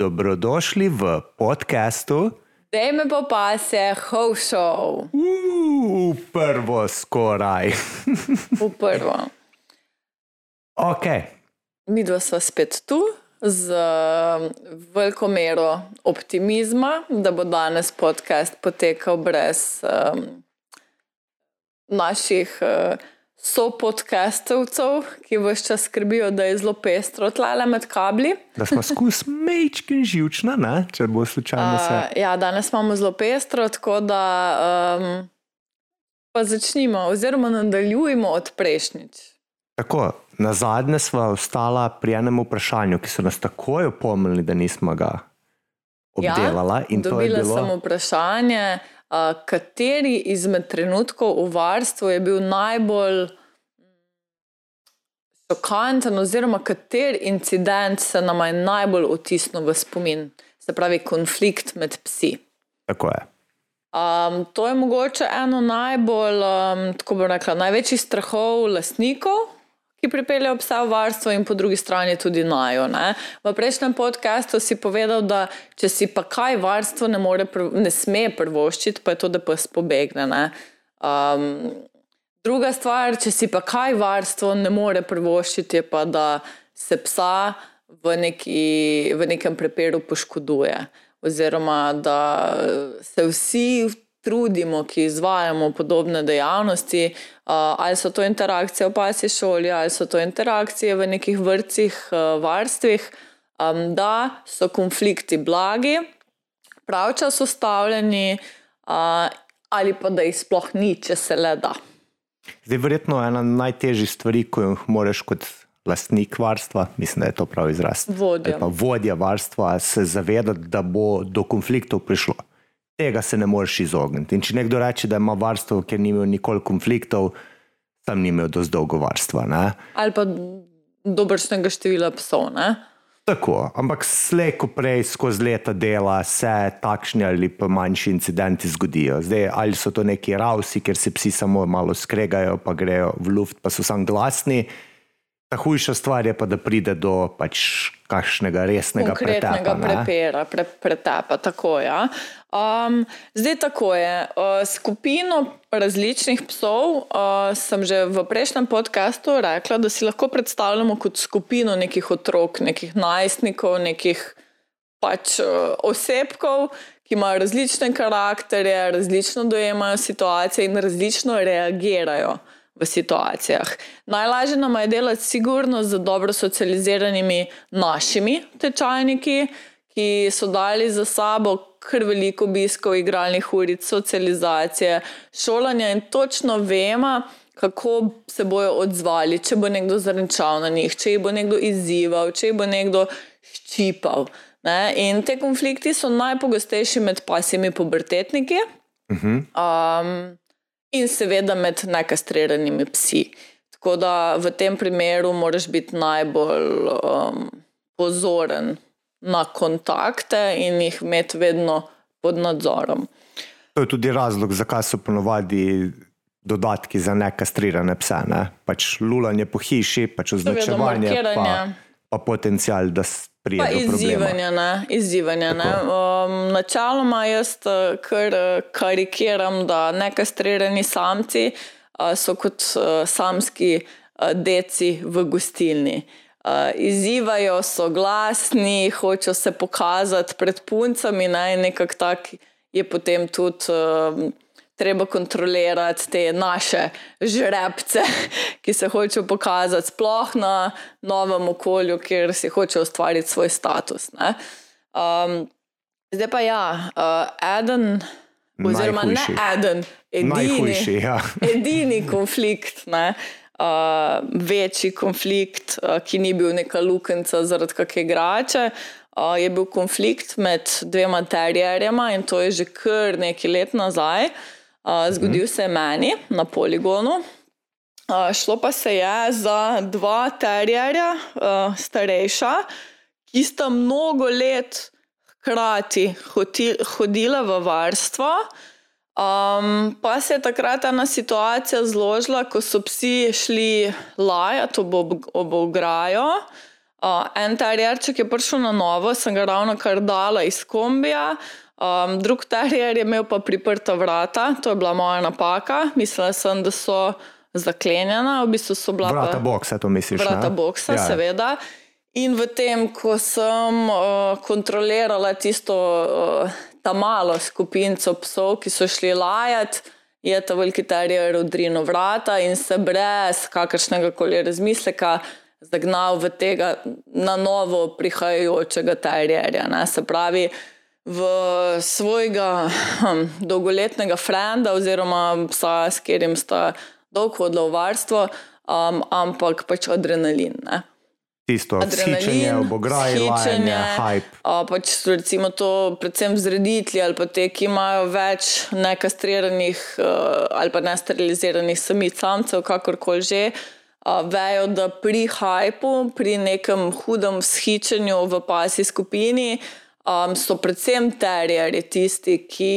Dobrodošli v podkastu. Dej me pa pa se, hošov. Uh, prvo skoraj. v prvo. ok. Mi dva smo spet tu z um, veliko mero optimizma, da bo danes podcast potekal brez um, naših uh, sopodcastovcev, ki vse čas skrbijo, da je zelo pestro tlale med kabli. Da smo skus mečki in živčna, ne? če bo slučajno se. Uh, ja, danes imamo zelo pestro, tako da um, pa začnimo, oziroma nadaljujemo od prejšnjič. Tako, na zadnje smo ostala pri enem vprašanju, ki so nas takoj opomnili, da nismo ga obdelala. Ja, in to je dobila bilo. sem vprašanje, uh, kateri izmed trenutkov v varstvu je bil najbolj šokanten, oziroma kater incident se nam je najbolj otisnil v spomin, se pravi konflikt med psi. Tako je. Um, to je mogoče eno najbolj, um, tako bi rekla, največjih strahov lastnikov, ki pripeljejo psa v varstvo, in po drugi strani tudi najo. Ne? V prejšnjem podkastu si povedal, da če si pa kaj varstvo ne, more, ne sme prvoščiti, pa je to, da pes pobegne. ne. Um, druga stvar, če si pa kaj varstvo ne more prvoščiti, je pa, da se psa v, neki, v nekem preperu poškoduje. Oziroma, da se vsi trudimo, ki izvajamo podobne dejavnosti, ali so to interakcije v pasji šoli, ali so to interakcije v nekih vrtcih, varstvih, da so konflikti blagi, pravčas ustavljeni, ali pa da jih sploh ni, če se le da. Zdaj, verjetno ena najtežjih stvari, ko jih moraš kot lastnik varstva, mislim, da je to prav izraz. Vodja. vodja varstva se zavedati, da bo do konfliktov prišlo. Tega se ne moreš izogniti. In če nekdo reče, da ima varstvo, ker ni imel nikoli konfliktov, tam ni imel dosti dolgo varstva. Ne? Ali pa dobršnega števila psov. Ne? Tako, ampak slej, ko prej skozi leta dela se takšni ali pa manjši incidenti zgodijo. Zdaj, ali so to neki ravsi, ker se psi samo malo skregajo, pa grejo v luft, pa so samo glasni. Ta hujša stvar je pa, da pride do pač kakšnega resnega pretepa. prepera, pre, pretepa. Tako, ja. Um, zdaj tako je. Uh, skupino različnih psov uh, sem že v prejšnjem podkastu rekla, da si lahko predstavljamo kot skupino nekih otrok, nekih najstnikov, nekih pač uh, osebkov. Ki imajo različne karakterje, različno dojemajo situacije in različno reagirajo v situacijah. Najlažje nam je delati, sigurno, z dobro socializiranimi našimi tečajniki, ki so dali za sabo kar veliko obiskov, igralnih uric, socializacije, šolanja in točno vemo, kako se bodo odzvali, če bo nekdo zrnčal na njih, če jih bo nekdo izzival, če jih bo nekdo ščipal. Ne? In te konflikti so najpogostejši med pasjimi pubertetniki. Um, in seveda med nekastriranimi psi. Tako da v tem primeru moraš biti najbolj um, pozoren na kontakte in jih imeti vedno pod nadzorom. To je tudi razlog, zakaj so ponovadi dodatki za nekastrirane pse. Ne? Pač lulanje po hiši, pač označevanje, pa, pa potencial, da pride Pa do izzivanje, ne? izzivanje ne? Um, načeloma jaz eh, kar eh, karikiram, da nekastrirani samci uh, so kot uh, samski uh, deci v gostilni. Uh, izzivajo, so glasni, hočejo se pokazati pred puncami, ne? in nekako tak je potem tudi. Uh, Treba kontrolirati te naše žrebce, ki se hočejo pokazati, sploh na novem okolju, kjer si hočejo ustvariti svoj status. ne. Um, zdaj pa ja, uh, eden, oziroma ne Najhujši. eden, edini, Najhujši, ja. edini konflikt, ne, uh, večji konflikt, uh, ki ni bil neka lukenca zaradi kakšne igrače. Uh, je bil konflikt med dvema terjerjema in to je že kar nekaj let nazaj. Uh, zgodil se je meni na poligonu. Uh, šlo pa se je za dva terjerja, uh, starejša, ki sta mnogo let hkrati hodila v varstvo. Um, pa se je takrat ena situacija zložila, ko so psi šli lajati ob, ob, ob ograjo. Uh, en terjerček je prišel na novo, sem ga ravno kar dala iz kombija. Um, drug terjer je imel pa priprta vrata, to je bila moja napaka. Mislila sem, da so zaklenjena, v bistvu so bila Vrata pa, boksa, to misliš? vrata ne? boksa, Ja. seveda. In v tem, ko sem uh, kontrolirala tisto uh, ta malo skupinco psov, ki so šli lajati, je ta veliki terjer odrinil vrata in se brez kakršnega koli razmisleka zagnal v tega na novo prihajajočega terjerja. Ne. Se pravi, v svojega hm, dolgoletnega frenda oziroma psa, s katerim sta dolgo hodila v varstvo, um, ampak pač adrenalin. Ne. Tisto, skičenje, obograj, lajanje, hype. A, pač recimo to, predvsem vzreditelji ali pa te, ki imajo več nekastriranih uh, ali pa nesteriliziranih samic, samcev, kakorkoli že, uh, vejo, da pri hajpu, pri nekem hudem shičenju v pasi skupini, um, so predvsem terjerji tisti, ki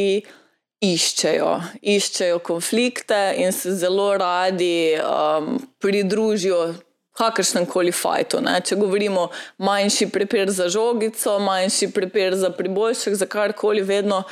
iščejo, iščejo konflikte in se zelo radi um, pridružijo kakršnem koli fajtu. Ne? Če govorimo manjši prepir za žogico, manjši prepir za priboljšek, za karkoli, vedno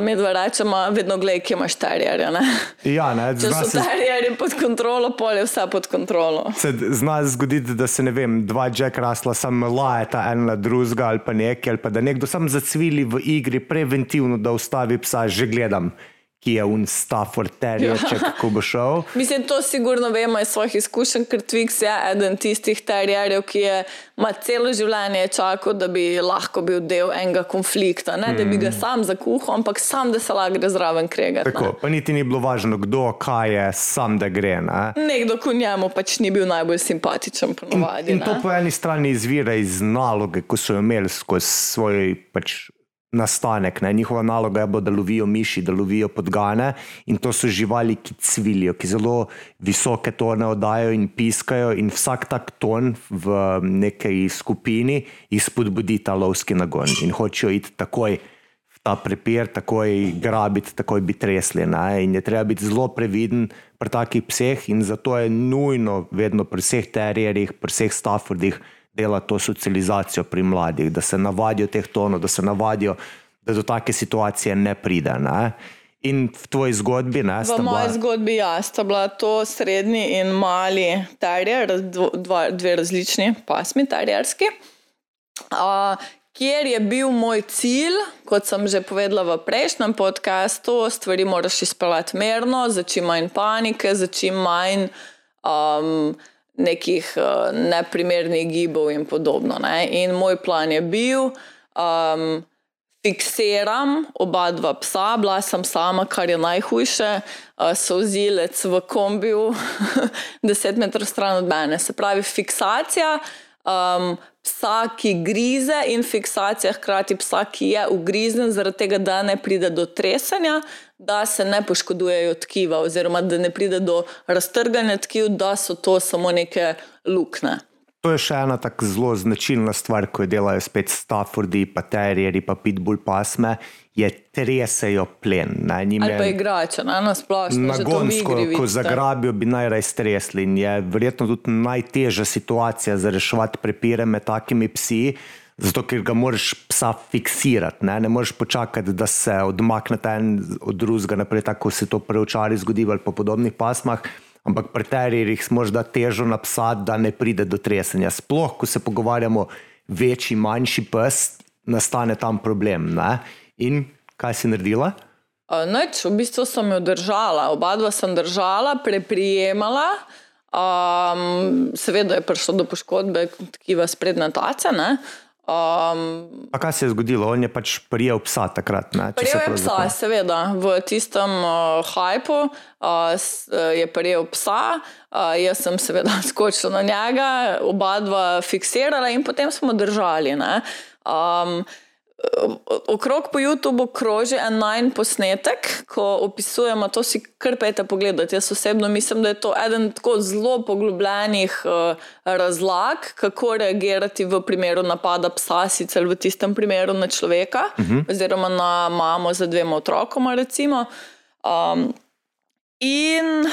medva rečemo, vedno gledaj, kje imaš terjerja. ne. Ja, ne, Če so se, terjerji pod kontrolo, pol je vse pod kontrolo. se zna zgoditi, da se ne vem, dva Jack Rasla samo lajata en na drugega ali pa nekaj, ali pa da nekdo sam zacvili v igri preventivno, da ustavi psa, že gledam, ki je un Stafford terjerček, Ja. ko bo šel. Mislim, to sigurno vemo iz svojih izkušenj, ker Twix je eden tistih terjerjev, ki je ima celo življenje čakal, da bi lahko bil del enega konflikta. Ne da bi ga sam zakuhal, ampak sam, da se lahko gre zraven kregati. Tako, pa niti ni bilo važno, kdo, kaj je, sam da gre. Ne? Nekdo, ko njemu pač ni bil najbolj simpatičen, ponovadi. In to ne. po eni strani izvira iz naloge, ko so jo imeli skozi svoj pač, nastanek. Ne? Njihova naloga je bila, da lovijo miši, da lovijo podgane in to so živali, ki cvilijo, ki zelo visoke tone oddajo in piskajo, in vsak tak ton v neki skupini jih spodbudi ta lovski nagon in hočejo iti takoj. Ta prepir, takoj grabiti, takoj biti tresli. Ne? In je treba biti zelo previden pri takih pseh, in zato je nujno, vedno pri vseh terjerjih, pri vseh Staffordih, delati to socializacijo pri mladih, da se navadijo teh tonov, da se navadijo, da do take situacije ne pride. Ne? In v tvoji zgodbi, ne, V moji bila, zgodbi ja, sta bila to srednji in mali terjer, dva, dve različni pasmi terjerski. Uh, kjer je bil moj cilj, kot sem že povedala v prejšnjem podkastu, stvari moraš izpeljati merno, za čim manj panike, za čim manj um, nekih uh, neprimernih gibov in podobno. Ne? In moj plan je bil. Um, fiksiram oba dva psa, bila sem sama, kar je najhujše, uh, sozilec v kombiju, 10 metrov stran od mene. Se pravi, fiksacija um, psa, ki grize, in fiksacija hkrati psa, ki je ugrizen, zaradi tega, da ne pride do tresenja, da se ne poškodujejo tkiva, oziroma da ne pride do raztrganja tkiv, da so to samo neke luknje. To je še ena tako zelo značilna stvar, ko jo delajo spet Staffordi, pa terjerji, pa pitbull pasme, je tresejo plen. Ne, njim Ali pa igrače, ne, na splošno. Nagonsko, igri ko zagrabijo, bi najraje stresli. In je verjetno tudi najtežja situacija za reševati prepire med takimi psi, zato ker ga moraš psa fiksirati. Ne, ne moreš počakati, da se odmaknete en od drugega, naprej, tako se to preučali zgodi ali po podobnih pasmah. Ampak pri terjerjih smo da težo na psa, da ne pride do tresenja. Sploh, ko se pogovarjamo večji, manjši pes, nastane tam problem. Ne? In kaj si naredila? Uh, Noč, v bistvu sem jo držala, oba dva sem držala, preprijemala. Um, seveda je prišlo do poškodbe tkiva sprednje tace. ne. Um, A kaj se je zgodilo? On je pač prijel psa takrat. Ne, Prijel je psa, zapomnim. seveda, v tistem uh, hajpu uh, s- uh, je prijel psa, uh, jaz sem seveda skočila na njega, oba dva fiksirala in potem smo držali. ne. Um, Okrog po YouTubu kroži en najn posnetek, ko opisujemo, to si kar pete pogledati. Jaz osebno mislim, da je to eden tako zelo poglobljenih uh, razlag, kako reagirati v primeru napada psa, sicer v tistem primeru na človeka, uh -huh. oziroma na mamo z dvema otrokoma. Recimo. Um, in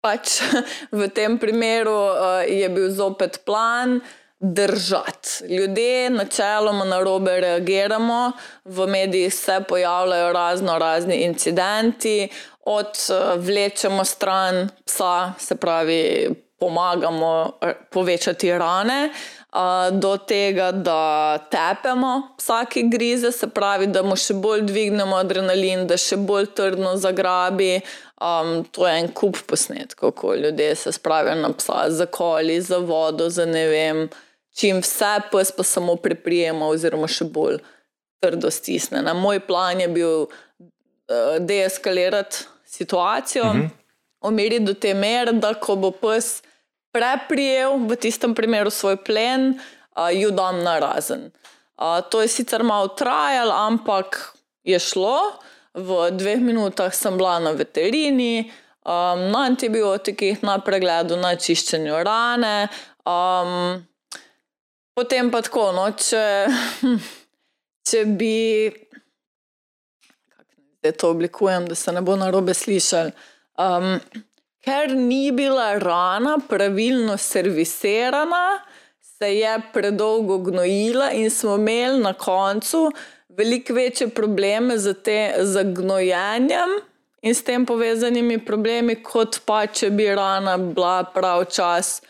pač v tem primeru uh, je bil zopet plan držati. Ljudje načeloma na robe reagiramo, v medijih se pojavljajo razno razni incidenti, od uh, vlečemo stran psa, se pravi, pomagamo povečati rane. Do tega, da tepemo vsake grize, se pravi, da mu še bolj dvignemo adrenalin, da še bolj trdno zagrabi, Um, to je en kup posnetkov, ko ljudje se spravijo na psa, za koli, za vodo, za ne vem, čim vse, pes pa samo preprijema, oziroma še bolj trdo stisne. Na moj plan je bil uh, deeskalirati situacijo, uh mhm. -huh. omiriti do te mere, da ko bo pes preprijel v tistem primeru svoj plen, uh, ju dam na razen. Uh, to je sicer malo trajalo, ampak je šlo v dveh minutah sem bila na veterini, um, na antibiotikih, na pregledu, na čiščenju rane. Um, potem pa tako, no, če, če bi. Da to oblikujem, da se ne bo na robe slišal. Um, ker ni bila rana pravilno servisirana, se je predolgo gnojila, in smo imeli na koncu veliko večje probleme z, te, z gnojenjem in s tem povezanimi problemi, kot pa če bi rana bila prav čas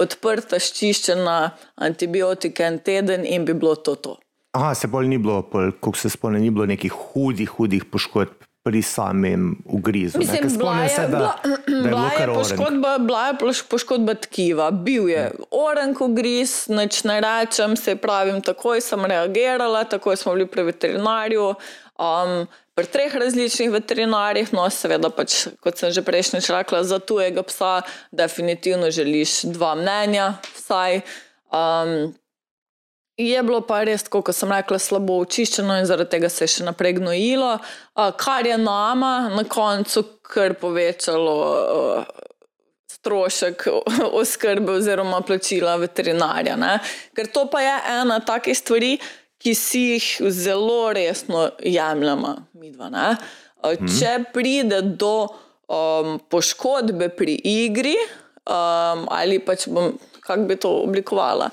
odprta, ščiščena, antibiotike en teden in bi bilo to. to. Aha, se bolj ni bilo, kako se spomnim, ni bilo nekih hudih, hudih poškodb pri samem ugrizu. Mislim, bila je, se, da, bila, bila je poškodba, bila je poškodba tkiva, bil je ja. oren ugriz, neč ne rečem, se pravim, takoj sem reagirala, takoj smo bili pri veterinarju. Um, pri treh različnih veterinarjih, no, seveda, pač, kot sem že prejšnjič rekla, za tujega psa, definitivno želiš dva mnenja, vsaj. Um, Je bilo pa res, kot sem rekla, slabo očiščeno in zaradi tega se je še naprej gnojilo, kar je nama na koncu kar povečalo strošek oskrbe oziroma plačila veterinarja. Ne? Ker to pa je ena takih stvari, ki si jih zelo resno jemljemo, midva. Ne? Mhm. Če pride do um, poškodbe pri igri, um, ali pač bom, kako bi to oblikovala.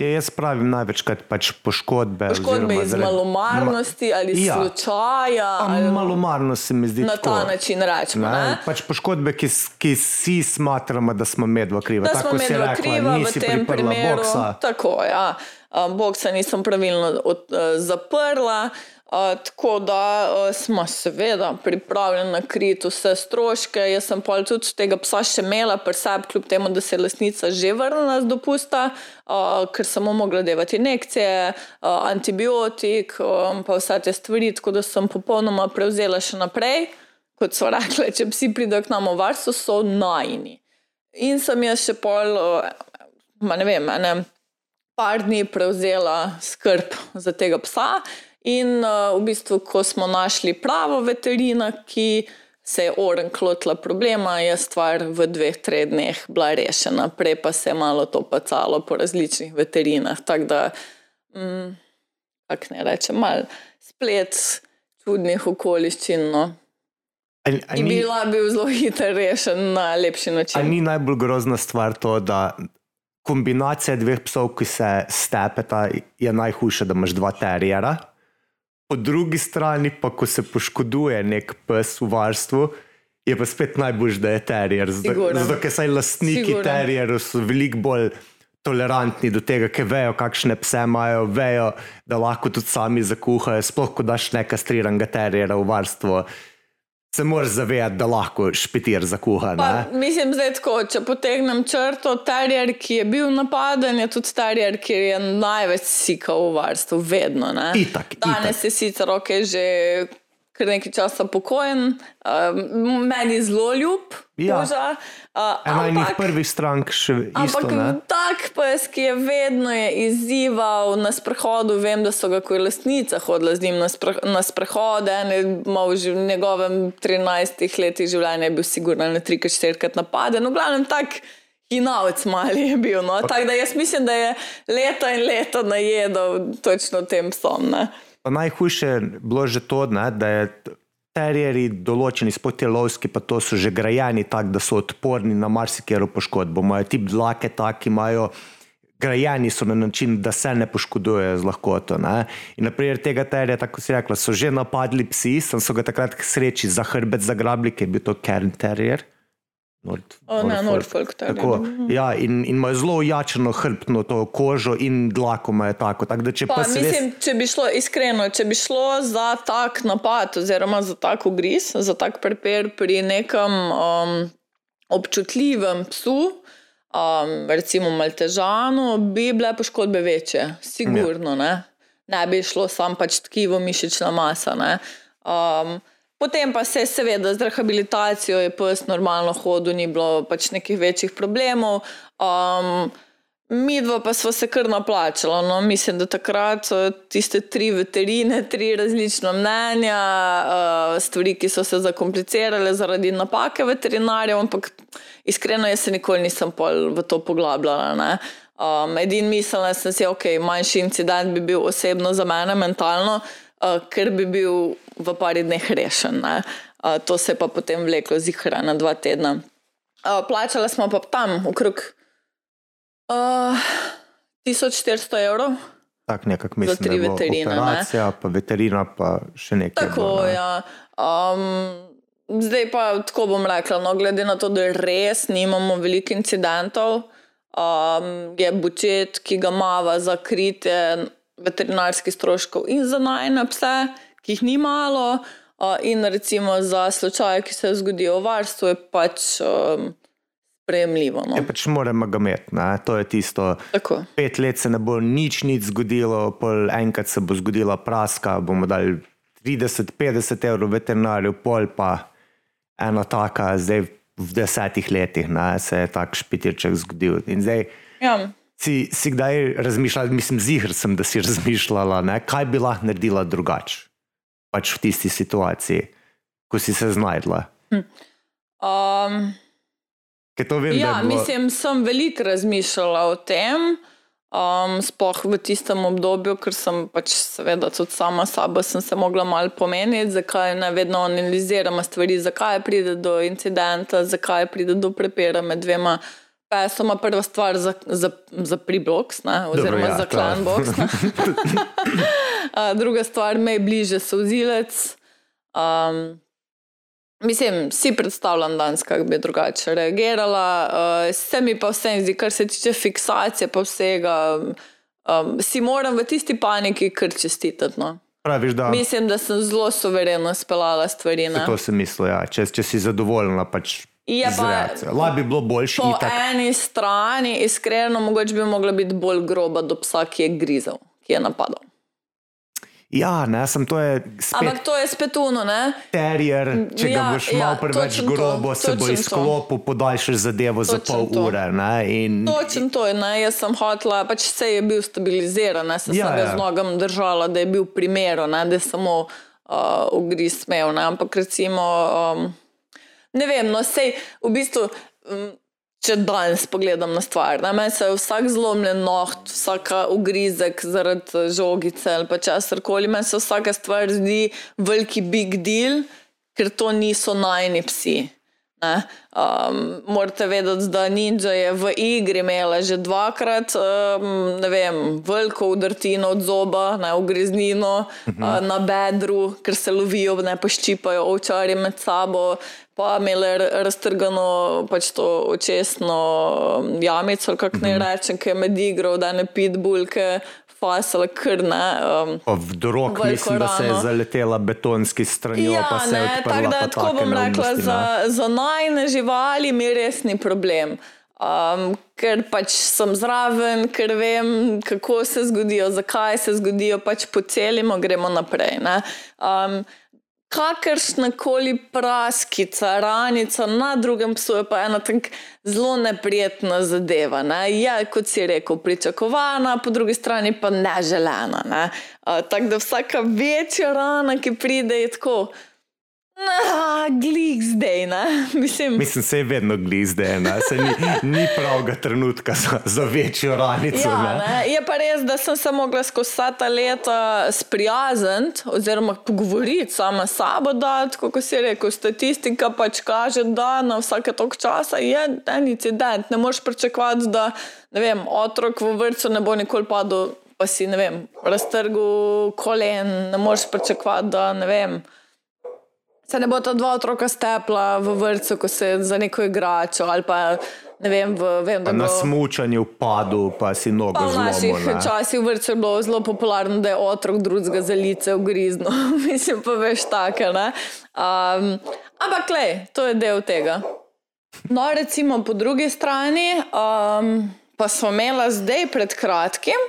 Ja, jaz pravim največkrat pač poškodbe. Poškodbe iz zaradi, malomarnosti ali ja, slučaja. Ali malomarnost se mi zdi. Na ta način rečemo. Ne? Pač poškodbe, ki, ki si smatramo, da smo medvo krivi. Da smo medvo krivi v tem primeru. Boksa. Tako, ja. Boksa nisem pravilno od, uh, zaprla tako da uh, smo seveda pripravljeni na krit vse stroške. Jaz sem pa tudi tega psa še imela pri sebi, kljub temu, da se je lasnica že vrnila z dopusta, uh, ker sem mogla delati injekcije, uh, antibiotik, um, pa vse te stvari, tako da sem popolnoma prevzela še naprej. Kot so rekli, če psi pridejo k nam v varstvo, so najni. In sem jaz še pol, uh, ne vem, ne, par dni prevzela skrb za tega psa. In uh, v bistvu, ko smo našli pravo veterino, ki se je oren klotila problema, je stvar v dveh, treh dneh bila rešena, prej pa se je malo to pacalo po različnih veterinah. Tako da, mm, kako ne rečem, mal splet čudnih okoliščin. No. Ali, ali ni bila bi zelo hitro rešena na lepši način. Ali ni najbolj grozna stvar to, da kombinacija dveh psov, ki se stepeta, je najhujša, da imaš dva terijera? Po drugi strani, pa ko se poškoduje nek pes v varstvu, je pa spet najbolj, da je terier. Zato, ker saj lastniki terierov so veliko bolj tolerantni do tega, ker vejo, kakšne pse imajo, vejo, da lahko tudi sami zakuhajo. Sploh, ko daš nekaj striranega teriera v varstvo se moraš zavedati, da lahko špetir za kuhanje. Mislim, da je tako, če potegnem črto, terjer, ki je bil napaden, je tudi terjer, ki je največ sikal v varstvu, vedno. Itak, Danes itak. je sicer ok, že kar nekaj časa pokojen, uh, meni zelo ljub. Ja. Uh, Ena ampak, prvih strank še vedno. Ampak tak pes, ki je vedno je izzival na sprehodu, vem, da so ga kot lastnica hodila z njim na, spre, na sprehode. V njegovem 13 letih življenja je bil sigurno na 3-4krat napaden. V glavnem tak. Kinovec mali je bil. No? Tako da jaz mislim, da je leta in leta najedel točno tem psom. Najhujše je bilo že to, ne, da je terjeri, določeni spotelovski, pa to so že grajeni tako, da so odporni na marsikero poškodbo. Imajo tip dlake taki, imajo grajeni so na način, da se ne poškodujejo z lahkoto. Ne? In naprimer tega terja, tako si rekla, so že napadli psi, sem so ga takrat k sreči za hrbet zagrabili, ker je bil to Kern Terrier. Nord, O, Norfolk Terrier. Tako, ja, in, in imajo zelo ojačeno hrbtno to kožo in dlako imajo tako. tako da, če Pa, pa se res, mislim, če bi šlo iskreno, če bi šlo za tak napad, oziroma za tak ugriz, za tak prepir pri nekem um, občutljivem psu, um, recimo maltežanu, bi bile poškodbe večje, sigurno. Ne, ne bi šlo sam pač tkivo, mišična masa. ne. Um, Potem pa se je seveda z rehabilitacijo, je pes normalno hodil, ni bilo pač nekih večjih problemov. Um, Mi dva pa smo se kar naplačali. No. Mislim, da takrat so tiste tri veterine, tri različna mnenja, uh, stvari, ki so se zakomplicirale zaradi napake veterinarjev, ampak iskreno, jaz se nikoli nisem pol v to poglabljala. Ne. Um, edin mislila sem si, ok, manjši incident bi bil osebno za mene mentalno, uh, ker bi bil v pari dneh rešen. ne. Uh, to se je pa potem vleklo zihra na dva tedna. Uh, plačala smo pa tam okrog uh, 1400 evrov. tako nekako mislim, da je bilo veterine, ne. operacija, pa veterina, pa še nekaj. Tako, bilo, ne. ja. Um, zdaj pa tako bom rekla, no, glede na to, da res nimamo veliko incidentov, um, je budžet, ki ga imamo za kritje veterinarskih stroškov in za najne pse, ki jih ni malo, uh, in recimo za slučaje, ki se zgodijo v varstvu, je pač um, sprejemljivo. No. Je pač moramo ga imeti, ne? to je tisto. Tako. Pet let se ne bo nič, nič zgodilo, pol enkrat se bo zgodila praska, bomo dali 30-50 evrov veterinarju, pol pa ena taka, zdaj v desetih letih ne, se je tak špitirček zgodil. In zdaj Ja. si, si kdaj razmišljala, mislim, zihr sem, da si razmišljala, ne, kaj bi lahko naredila drugače, pač v tisti situaciji, ko si se znajdla. Um, Ker to vem, Ja, bilo, mislim, sem veliko razmišljala o tem, um, sploh v tistem obdobju, ker sem pač seveda tudi sama sabo sem se mogla malo pomeniti, zakaj ne vedno analiziramo stvari, zakaj pride do incidenta, zakaj pride do prepira med dvema. Pesoma prva stvar za, za, za ne, oziroma ja, za to- A, druga stvar, me je bliže sozilec. Um, Mislim, si predstavljam danes, kako bi drugače reagirala. Uh, se mi pa vse zdi, kar se tiče fiksacije, pa vsega, um, si moram v tisti paniki kar čestitati. No. praviš, da Mislim, da sem zelo suvereno speljala stvari. ne. to sem mislil, ja. če, če si zadovoljna, pač Je pa-. Lahko bi bilo boljše, Po itak. eni strani, iskreno, mogoče bi mogla biti bolj groba do psa, ki je grizel, ki je napadal. Ja, ne, sem to je spet Ampak to je spet uno, ne? terjer, če ga Ja, boš ja, malo preveč točno to, grobo, se bo izklopil, podaljšaš zadevo za Točno pol to. ure. Ne, in, Točen to je, ne? jaz sem hotela, pač se je bil stabiliziran, ne? sem Ja, se ga ja. z nogam držala, da je bil primeren, ne? da je samo uh, ugriz smel. Ne? Ampak recimo, um, ne vem, no sej v bistvu. Um, Če danes pogledam na stvar, meni se je vsak zlomljen noht, vsaka ugrizek zaradi žogice ali pa česar koli, meni se vsaka stvar zdi veliki big deal, ker to niso najni psi. Ne? Um, morate vedeti, da Ninja je v igri imela že dvakrat um, ne vem, veliko udrtino od zoba, ne ugriznino uh -huh. uh, na bedru, ker se lovijo, ne poščipajo ovčarji med sabo. Pa imele r- raztrgano pač to očesno um, jamico, kako naj rečem, ki je med igro, da ne pitbulke, fasale krne. Um, drog Veliko mislim, da se je zaletela betonski stranjo, Ja, pa se je odprla. tako da tako bom rekla, ne. za, za najne živali mi res ni problem. Um, ker pač sem zraven, ker vem, kako se zgodijo, zakaj se zgodijo, pač pocelimo, gremo naprej. ne. Um, Kakršna koli praskica, ranica na drugem psu je pa ena tako zelo neprijetna zadeva. Ne? Je, kot si rekel, pričakovana, po drugi strani pa neželena. Ne? Uh, tako da vsaka večja rana, ki pride, je tako. Na, glik zdaj, ne? Mislim, Mislim, se je vedno glizde, ne? se ni, ni pravega trenutka za, za večjo ranico. Ja, ne. ne. Je pa res, da sem se mogla skozi vsa ta leta sprijazniti oziroma pogovoriti sama s sabo, da, kot si rekel, statistika pač kaže, da na vsake tok časa je en incident. Ne moreš pričakovati, da vem, otrok v vrtu ne bo nikoli padel, pa si ne vem, raztrgal kolen, ne moreš pričakovati, da ne vem. Se ne bo ta dva otroka stepla v vrtu, ko se za neko igračo ali pa vem, v, vem Pa Na bo- smučanju padu, pa si nogo Pa v naših zlomil. ne. časih v vrtu je bilo zelo popularno, da je otrok drugega za lice ugriznil. Mislim pa veš take. ne. Um, ampak, klej, to je del tega. No, recimo po drugi strani, um, pa smo imeli zdaj pred kratkim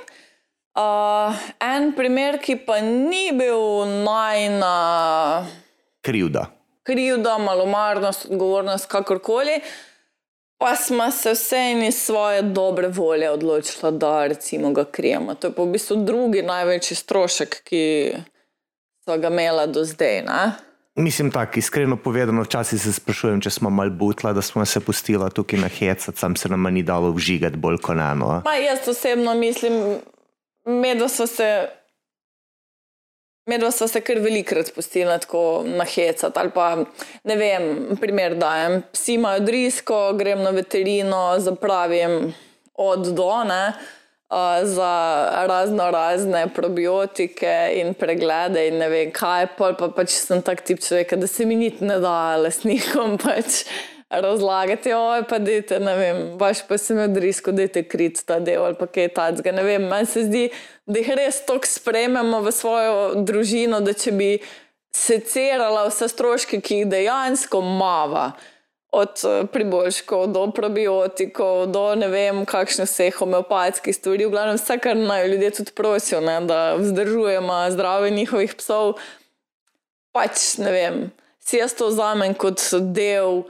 uh, en primer, ki pa ni bil najna Krivda. krivda, malomarnost, odgovornost, kakorkoli. Pa smo se vse iz svoje dobre volje odločili, da recimo ga krijemo. To je pa v bistvu drugi največji strošek, ki so ga imela do zdaj. Ne? Mislim tako, iskreno povedano, včasih se sprašujem, če smo mal butla, da smo se pustila tukaj na hecati, sam se nam ni dalo vžigati bolj kot eno. Ma, jaz osebno mislim, medva smo se. Medva smo se kar velikrat spustili tako na hecati. Ali pa, ne vem, primer dajem. Psi imajo drisko, grem na veterino, zapravim od do, ne, uh, za razno razne probiotike in preglede in ne vem kaj. Pol pa pač sem tak tip človeka, da se mi niti ne da lesnikom pač razlagati, oj, pa dajte, ne vem, baš pa se mi odrisko, dajte krit ta del ali pa kaj tacga. Ne vem, meni se zdi, da jih res toliko sprememo v svojo družino, da če bi secerala vse stroške, ki jih dejansko mava. Od eh, priboljškov do probiotikov, do ne vem, kakšne vse homeopatskih stvari, v glavnem vse, kar naj ljudje tudi prosijo, ne, da vzdržujemo zdravje njihovih psov, pač ne vem, si jaz to vzamem kot del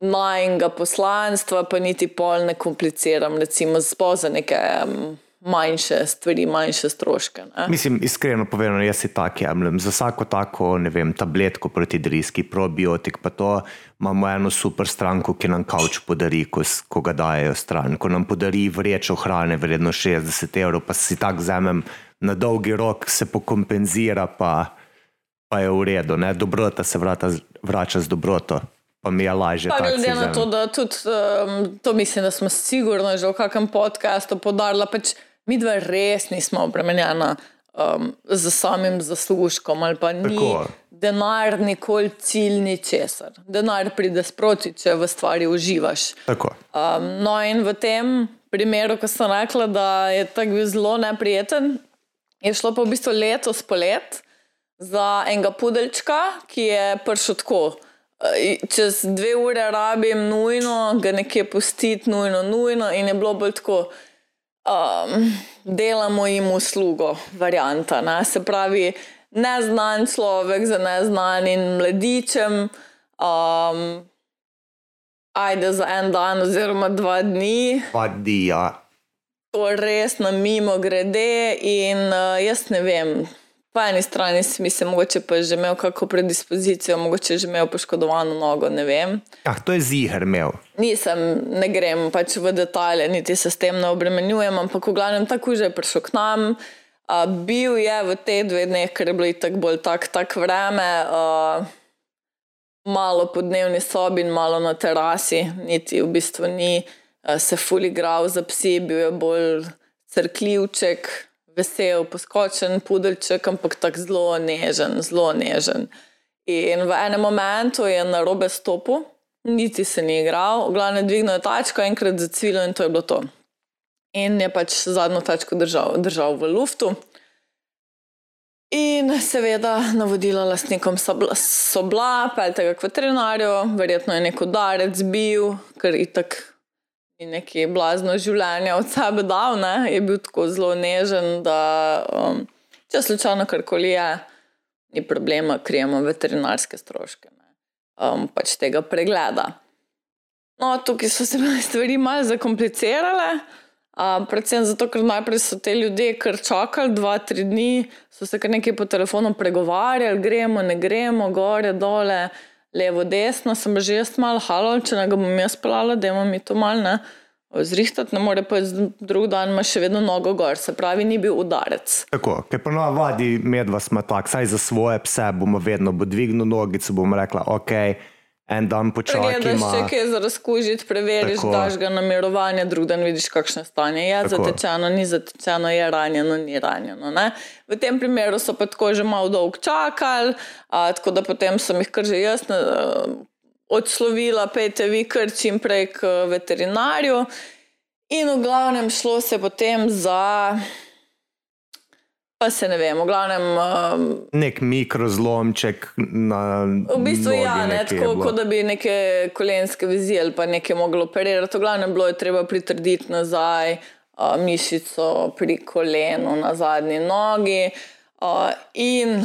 najnega poslanstva, pa niti pol ne kompliciram, recimo za neke um, manjše stvari, manjše stroške. Ne. Mislim, iskreno povedano, jaz si tak jemljem. Za vsako tako, ne vem, tabletko proti driski, probiotik, pa to imamo eno super stranko, ki nam kavč podari, ko, ko ga dajo stran. Ko nam podari vrečo hrane vredno 60 evrov, pa si tak vzamem na dolgi rok, se pokompenzira, pa, pa je v redu. Ne? Dobrota se vrata, vrača z dobroto, pa mi je lažje. Pa glede na to, da tudi um, to mislim, da smo sigurno že v kakšnem podkastu podarila, pač mi dva res nismo obremenjena um, z samim zaslužkom ali pa ni Tako. denar nikoli cilj ničesar. Denar pride sproti, če v stvari uživaš. Tako. Um, no, in v tem primeru, ko sem rekla, da je tako bil zelo neprijeten, je šlo pa v bistvu letos polet za enega pudelčka, ki je prišel tako. Eh, Čez dve ure rabim nujno, ga nekje pustiti, nujno, nujno, in je bilo bolj tako. Um, delamo jim uslugo, varianta. Ne? Se pravi, neznan človek za neznanim mladičem, um, ajde za en dan oziroma dva dni, Pa dija. to res na mimo grede. In uh, jaz ne vem, po eni strani si mislim, mogoče pa že imel kakšno predispozicijo, mogoče že imel poškodovano nogo, ne vem. Ah, to je ziger imel. Nisem, ne grem pač v detalje, niti se s tem ne obremenjujem, ampak v glavnem tako že je prišel k nam. Uh, bil je v teh dveh dneh, ker je bilo tako bolj tak, tak vreme, uh, malo po dnevni sobi in malo na terasi, niti v bistvu ni uh, se fuligral za psi, bil je bolj crkljivček, vesel, poskočen pudelček, ampak tako zelo nežen, zelo nežen. In v enem momentu je na robe stopil, niti se ni igral, v glavnem dvignil je tačko, enkrat zacvilil in to je bilo to. In je pač zadnjo tačko držal, držal v luftu. In seveda navodila lastnikom so bila- so bila, peljte ga k veterinarju, verjetno je nek udarec bil, ker itak neki blazno življenje od sebe dal, ne? je bil tako zelo nežen, da um, če slučajno karkoli je, ni problema, krijemo veterinarske stroške. Ne? Um, pač tega pregleda. No, tukaj so se stvari malo zakomplicirale, Uh, predvsem zato, ker najprej so te ljudje kar čakali dva, tri dni, so se kar nekaj po telefonu pregovarjali, gremo, ne gremo, gore, dole, levo, desno. Sem že jaz malo halal, če ne ga bom jaz pelala, da imam mi to mal ne. Zrihtati ne more, pa drug dan ima še vedno nogo gor, se pravi, ni bil udarec. Tako, ker ponovadi medva smo tak, saj za svoje pse bomo vedno bo dvignil nogico, bomo rekla, ok en dan počakaj. Če če kaj za razkužiti, preveriš, Tako. daš ga na mirovanje, drug dan vidiš, kakšno stanje je Tako. zatečeno, ni zatečeno, je ranjeno, ni ranjeno. Ne? V tem primeru so pa tako že malo dolgo čakali, a, tako da potem sem jih kar že jaz ne, odslovila, pejte vi kar čim prej k veterinarju. In v glavnem šlo se potem za Pa se ne vem, v glavnem. Um, Nek mikrozlomček na. V bistvu ja, ne, tako kot da bi neke kolenske vizije ali pa nekaj moglo operirati. V glavnem bilo je treba pritrditi nazaj uh, mišico pri kolenu na zadnji nogi. Uh, in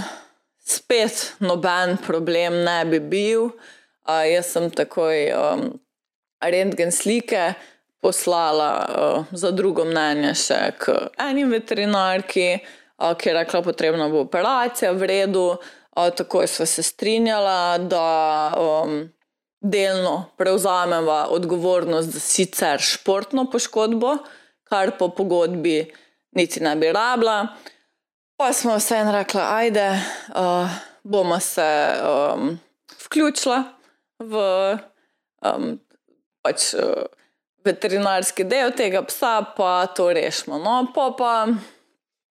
spet noben problem ne bi bil. Uh, jaz sem takoj um, rentgen slike. Poslala uh, za drugo mnenje še k enim veterinarki, ki je rekla, potrebna bo operacija, v redu. Takoj smo se strinjali, da um, delno prevzamemo odgovornost za sicer športno poškodbo, kar po pogodbi niti ne bi rabila. Pa smo vseeno rekli, ajde, uh, bomo se um, vključili v um, pač, uh, veterinarski del tega psa, pa to rešimo. No, pa pa.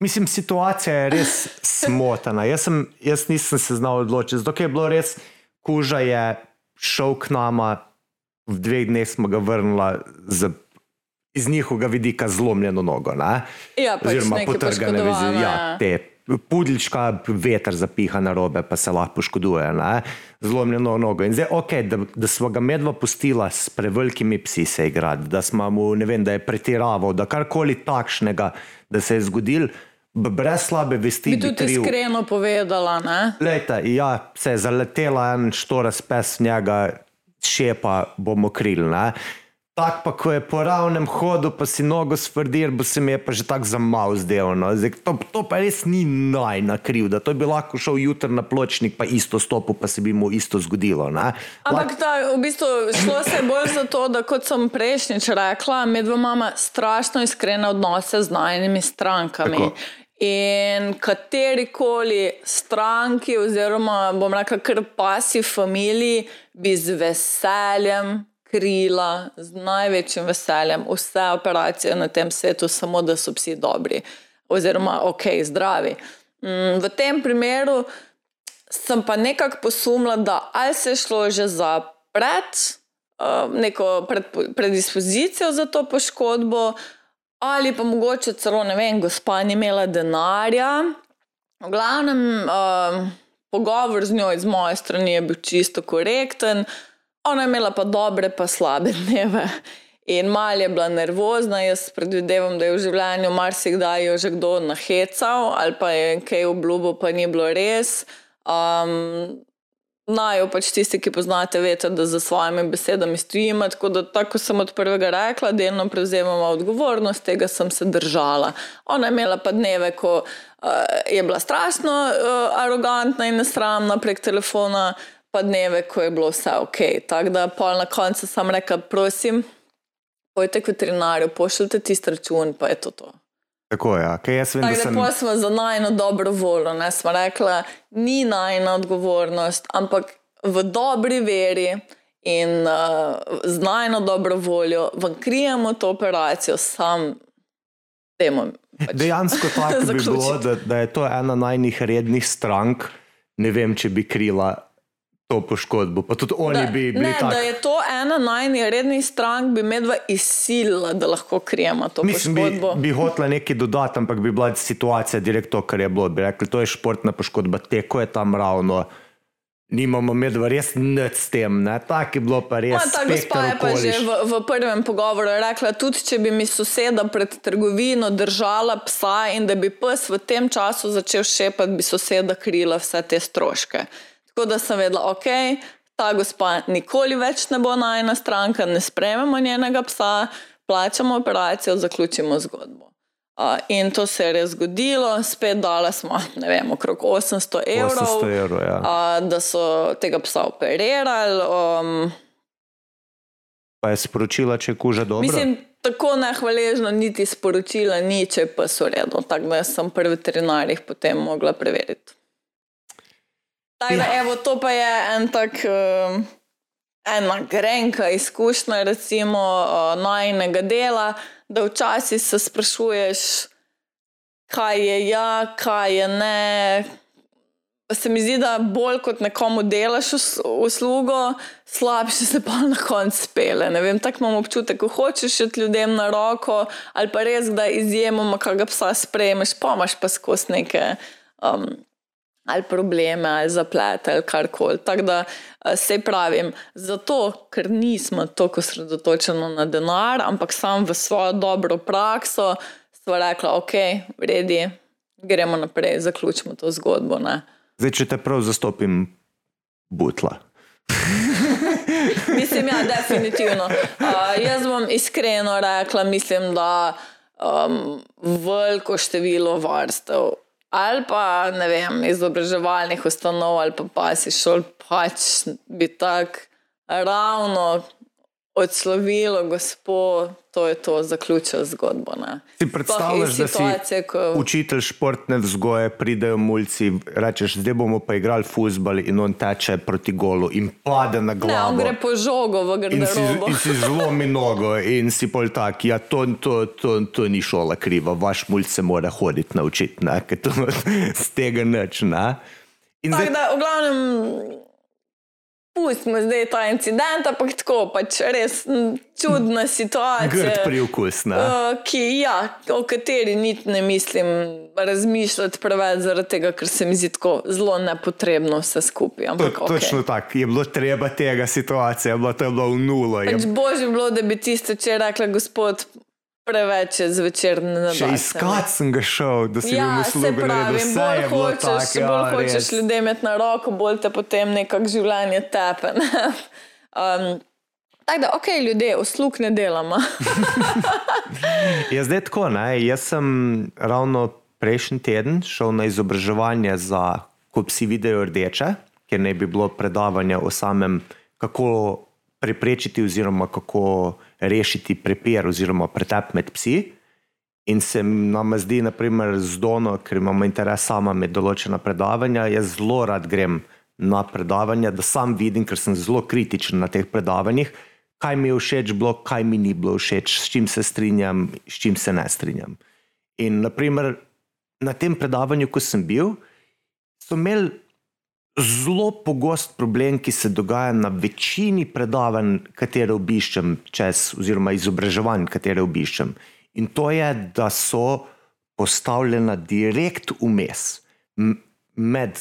Mislim, situacija je res smotana. Jaz, sem, jaz nisem se znal odločiti, zato je bilo res, kuža je šel k nama, v dveh dneh smo ga vrnili z, iz njihovega vidika zlomljeno nogo. Ne? Ja, pač Oziroma potrgane vezi. Ja, te pudlička, veter zapiha na robe, pa se lahko poškoduje. Ne? Zlomljeno nogo. In zdaj, ok, da, da smo ga medva pustila s prevelikimi psi se igrati, da smo mu, ne vem, da je pretiraval, da karkoli takšnega, da se je zgodil brez slabe vesti. Bi tudi kriv. iskreno povedala. Lejte, ja, se je zaletela en štoras pes njega, šepa bomo krili. Tako pa, ko je po ravnem hodu, pa si nogo svrdir, bo se mi je pa že tako za mal zdelo. No. To, to pa res ni najna krivda. To bi lahko šel jutri na pločnik, pa isto stopil, pa se bi mu isto zgodilo. Ne. Ampak ta, v bistvu šlo se bolj za to, da kot sem prejšnjič rekla, med dvoma ima strašno iskrene odnose z najnimi strankami. Tako. In katerikoli stranki, oziroma bom rekel, kar pasi familiji, bi z veseljem krila, z največjim veseljem vse operacije na tem svetu, samo da so psi dobri, oziroma ok, zdravi. Mm, v tem primeru sem pa nekako posumila, da ali se je šlo že za pred, uh, neko pred, predispozicijo za to poškodbo ali pa mogoče celo ne vem, gospa ni imela denarja. V glavnem, um, pogovor z njo iz moje strani je bil čisto korekten, ona je imela pa dobre, pa slabe dneve. In mal je bila nervozna, jaz predvidevam, da je v življenju marsikdaj jo že kdo nahecal ali pa je kaj obljubil, pa ni bilo res. Um, Najo pač tisti, ki poznate, veste, da za svojimi besedami stojimo. Tako da, tako sem od prvega rekla, delno prevzemamo odgovornost, tega sem se držala. Ona je imela pa dneve, ko uh, je bila strašno uh, arogantna in nesramna prek telefona, pa dneve, ko je bilo vse ok. Tako da, pol na koncu sem rekla, prosim, pojte k veterinarju, pošljite tisti račun, pa je to to. Tako je, ja. kaj jaz vem. Tako da sem... smo za najno dobro voljo, ne smo rekli, ni najna odgovornost, ampak v dobri veri in uh, z najno dobro voljo vam krijemo to operacijo, sam temo. Pač Dejansko tako bi bilo, da, da je to ena najnih rednih strank. Ne vem, če bi krila to poškodbo. Pa tudi oni da, bi bili tako. Da je to ena najnerednih strank, bi medva izsilila, da lahko krijemo to Mislim, poškodbo. Bi, bi hotela nekaj dodati, ampak bi bila situacija direkt to, kar je bilo. Bi rekli, to je športna poškodba, teko je tam ravno. Nimamo medva res nič s tem, tako je bilo pa res. No, ta gospa je pa že v, v prvem pogovoru rekla, tudi če bi mi soseda pred trgovino držala psa in da bi pes v tem času začel šepati, bi soseda krila vse te stroške. Tako da sem vedela, ok, ta gospa nikoli več ne bo najna stranka, ne sprememo njenega psa, plačamo operacijo, zaključimo zgodbo. Uh, in to se je res zgodilo, spet dala smo, ne vem, okrog 800 evrov, 800 evrov ja. uh, da so tega psa operirali. Um, Pa je sporočila, če kuža dobro. mislim, tako nehvaležno, niti sporočila ni, če pa so redo. Tako da sem pri veterinarjih potem mogla preveriti. Tako da, Ja. evo, to pa je en tak. Um, Ena grenka izkušnja, recimo, uh, najnega dela, da včasih se sprašuješ, kaj je ja, kaj je ne. Se mi zdi, da bolj kot nekomu delaš us- uslugo, slabše se pa na koncu spele. Tako imam občutek, ko hočeš iti ljudem na roko, ali pa res, da izjemoma, kaj ga psa sprejmeš, pa imaš pa skozi neke. Um, ali probleme, ali zaplete, ali karkoli. Tako da eh, se pravim, zato, ker nismo tako osredotočeni na denar, ampak sam v svojo dobro prakso, sva rekla, ok, vredi, gremo naprej, zaključimo to zgodbo. Ne. Zdaj, če te prav zastopim, butla. Mislim, ja, definitivno. Uh, jaz bom iskreno rekla, mislim, da um, veliko število vrstev. Ali pa ne vem, izobraževalnih ustanov, ali pa pasi šol, pač bi tako ravno odslovilo, gospod, to je to, zaključil zgodbo. Ne. Si predstavljaš, da si ko- učitelj športne vzgoje, pridejo mulci, rečeš, zdaj bomo pa igrali futbol in on teče proti golu in pade na Ne, glavo. on gre po žogo v In si, garderobo. in si zlomi nogo, in si pol tak, ja, to, to, to, to ni šola kriva, vaš mulj se mora hoditi naučiti, ne, ker to z tega nič. Ne? In Tako zdaj, da, v glavnem, pustimo zdaj ta incident, ampak tako pač res čudna situacija. grd. Ne? Uh, ki, ja, o kateri niti ne mislim razmišljati preveč, zaradi tega, ker se mi zdi tako zelo nepotrebno vse skupaj. To, okay. točno tako, je bilo treba tega situacija, bilo, to je bilo v nulo. Je Pač božje bilo, da bi tiste, če je rekla gospod, preveč je zvečer ne Še nabavite, iskat sem ga šel, da si Ja, jim uslugo naredil. Vse bolj je bilo hočeš, tako, bolj ja, hočeš res. ljudem imeti na roko, bolj te potem nekako življenje tepe. ne. um, tako da, ok, ljudje, uslug ne delamo. Je zdaj tako, ne? jaz sem ravno prejšnji teden šel na izobraževanje za, ko psi vidijo rdeče, ker naj bi bilo predavanje o samem, kako preprečiti oziroma kako rešiti prepir oziroma pretep med psi. In se nam zdi, naprimer, z Dono, ker imamo interes sama med določena predavanja, jaz zelo rad grem na predavanja, da sam vidim, ker sem zelo kritičen na teh predavanjih, kaj mi je všeč bilo, kaj mi ni bilo všeč, s čim se strinjam, s čim se ne strinjam. In naprimer, na tem predavanju, ko sem bil, so imeli zelo pogost problem, ki se dogaja na večini predavanj, katere obiščem, čez, oziroma izobraževanj, katere obiščem. In to je, da so postavljena direkt vmes med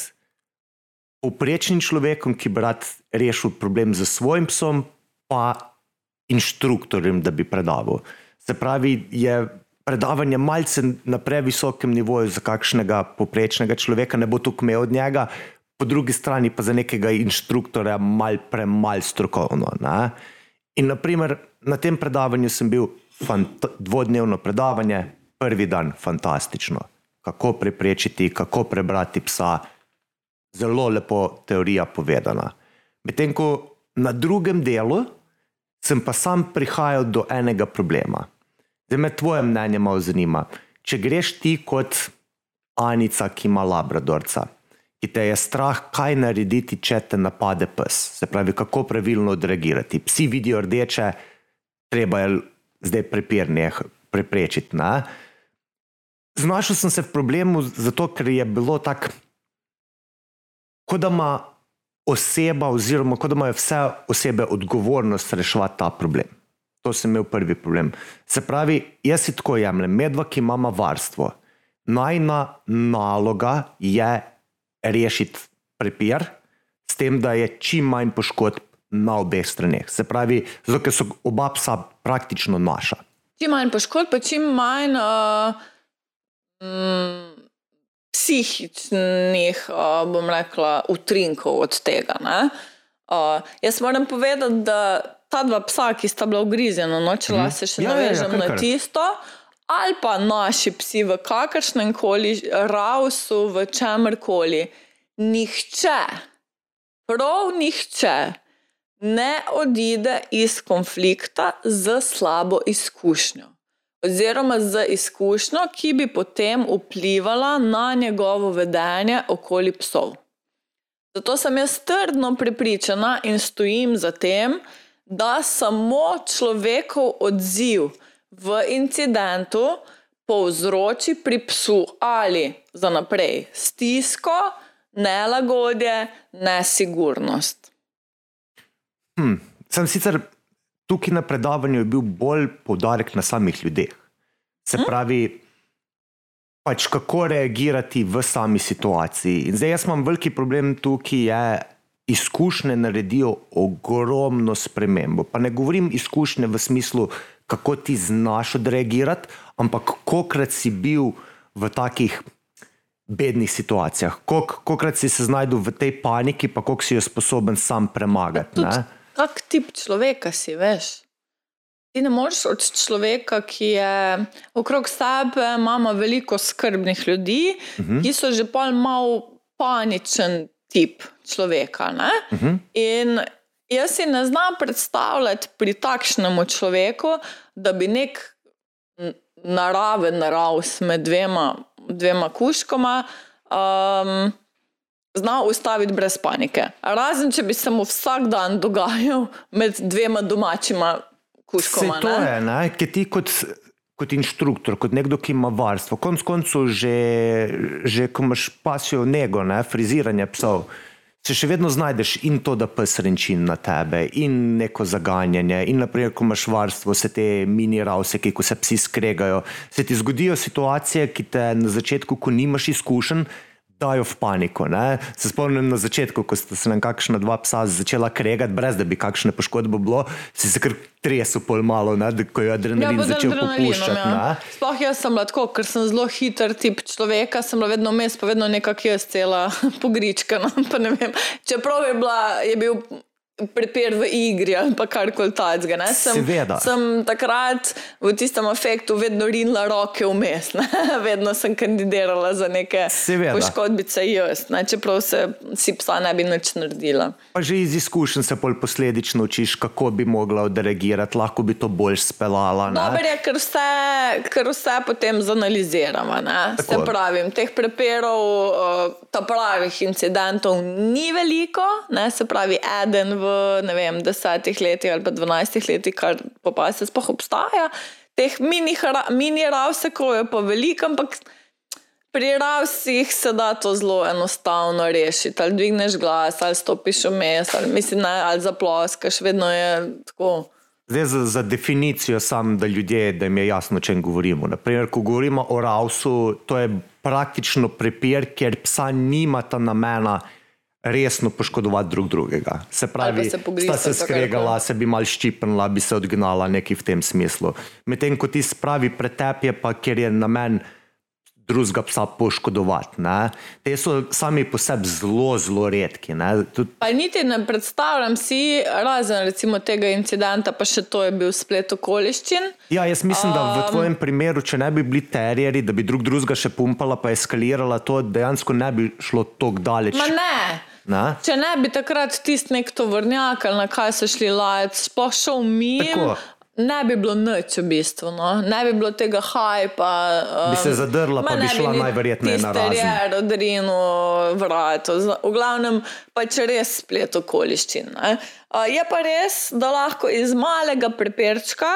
povprečnim človekom, ki bi rad rešil problem z svojim psom, pa inštruktorjem, da bi predaval. Se pravi, je predavanje malce na previsokem nivoju za kakšnega povprečnega človeka, ne bo tukaj imel od njega, po drugi strani pa za nekega inštruktorja mal premal strokovno. Ne? In naprimer, na tem predavanju sem bil dvodnevno predavanje, prvi dan fantastično. Kako preprečiti, kako prebrati psa, zelo lepo teorija povedana. Medtem ko na drugem delu sem pa sam prihajal do enega problema. Zdaj me tvoje mnenje malo zanima. Če greš ti kot Anica, ki ima labradorca, ki te je strah, kaj narediti, če te napade pes, se pravi, kako pravilno odreagirati. Psi vidijo rdeče, treba je zdaj prepirne preprečiti. Ne? Znašel sem se v problemu, zato ker je bilo tako, kot da ima oseba, oziroma kot da imajo vse osebe odgovornost reševati ta problem. To sem imel prvi problem. Se pravi, jaz si tako jemljem, medva, ki imamo varstvo. Najna naloga je rešiti prepir, s tem, da je čim manj poškodb na obeh straneh. Se pravi, zato ker so oba psa praktično naša. Čim manj poškodb, pa čim manj uh, mm, psihičnih, uh, bom rekla, utrinkov od tega. ne. Uh, jaz moram povedati, da ta dva psa, ki sta bila ugrizena, no, če lahko se še Ja, ja, ja, navežem kar, na tisto, ali pa naši psi v kakršnem koli rausu, v čemer koli. Nihče, prav nihče ne odide iz konflikta z slabo izkušnjo. Oziroma z izkušnjo, ki bi potem vplivala na njegovo vedenje okoli psov. Zato sem jaz trdno prepričana in stojim za tem, da samo človekov odziv v incidentu povzroči pri psu ali za naprej stisko, nelagodje, nesigurnost. Hm. Sem sicer tukaj na predavanju bil bolj poudarek na samih ljudeh. Se pravi, pač kako reagirati v sami situaciji. In zdaj jaz imam veliki problem tukaj, je izkušnje naredijo ogromno spremembo. Pa ne govorim izkušnje v smislu, kako ti znaš odreagirati, ampak kolikrat si bil v takih bednih situacijah, kolik- kolikrat si se znašel v tej paniki, pa koliko si jo sposoben sam premagati. Tudi ne? kak tip človeka si, veš. Ti ne moreš od človeka, ki je okrog sebe, ima veliko skrbnih ljudi, uh -huh. ki so že pol mal paničen tip človeka. ne. Uh -huh. In jaz si ne znam predstavljati pri takšnemu človeku, da bi nek naraven naravs med dvema, dvema kuškoma um, znal ustaviti brez panike. Razen če bi se mu vsak dan dogajal med dvema domačima kuškoma. Sej to je, ne? ker ti kot, kot inštruktor, kot nekdo, ki ima varstvo, konec koncev, že, že ko imaš pasijo nego, ne? friziranje psov. Se še vedno znajdeš in to, da pes renči na tebe, in neko zaganjanje. In, naprimer, ko imaš varstvo, se te mini ravseki, ko se psi skregajo, se ti zgodijo situacije, ki te na začetku, ko nimaš izkušenj, dajo v paniko. Ne? Se spomnim na začetku, ko sta se nam kakšna dva psa začela kregati, brez da bi kakšne poškodbe bilo, si se kar tresel pol malo, ne? da ko je adrenalin pod začel popuščati. ja. Sploh jaz sem bila tako, ker sem zelo hiter tip človeka, sem bila vedno vmes, pa vedno nekako jaz cela pogričkana. pa ne. Čeprav je, bila, je bil prepir v igri ali pa karkoli takega. Sem, Seveda. sem takrat v tistem efektu vedno rinila roke vmes. ne. Vedno sem kandidirala za neke Seveda. poškodbice jaz, ne. čeprav se si psa ne bi nič naredila. Pa že iz izkušenj se pol posledično učiš, kako bi mogla odreagirati, lahko bi to bolj speljala. Dober je, ker vse, ker vse potem zanaliziramo. Se Tako. pravi, teh prepirov, uh, ta pravih incidentov ni veliko, ne? se pravi, eden v ne vem, desetih letih ali pa dvanajstih letih, kar po pa se sploh obstaja. Teh mini, mini ravsekov je pa veliko, ampak pri ravsih se da to zelo enostavno rešiti. Ali dvigneš glas, ali stopiš vmes, ali, mislim, ne, ali zaploskaš, vedno je tako. Zdaj za, za definicijo sam, da ljudje, da jim je jasno, o čem govorimo. Naprimer, ko govorimo o ravsu, to je praktično prepir, kjer psa nimata namena resno poškodovati drug drugega. Se pravi, se sta se to skregala, se bi mal ščipnila, bi se odgnala, nekaj v tem smislu. Medtem ko ti spravi pretep je pa, ker je namen drugega psa poškodovati. Ne? Te so sami po sebi zelo, zelo redki. ne. Tudi Pa niti ne predstavljam si, razen recimo tega incidenta, pa še to je bil splet okoliščin. Ja, jaz mislim, da v tvojem primeru, če ne bi bili terjeri, da bi drug drugega še pumpala, pa eskalirala, to dejansko ne bi šlo tako daleč. Ma ne. Ne? Če ne bi takrat tisti nek tovornjak ali na kaj so šli lajati, sploh šel Tako. ne bi bilo nič v bistvu. No? Ne bi bilo tega hajpa. Um, Bi se zadrla, pa bi šla najverjetneje na razen. razen. Odrinu vrat. V glavnem pač res splet okoliščin. ne. A, Je pa res, da lahko iz malega prepirčka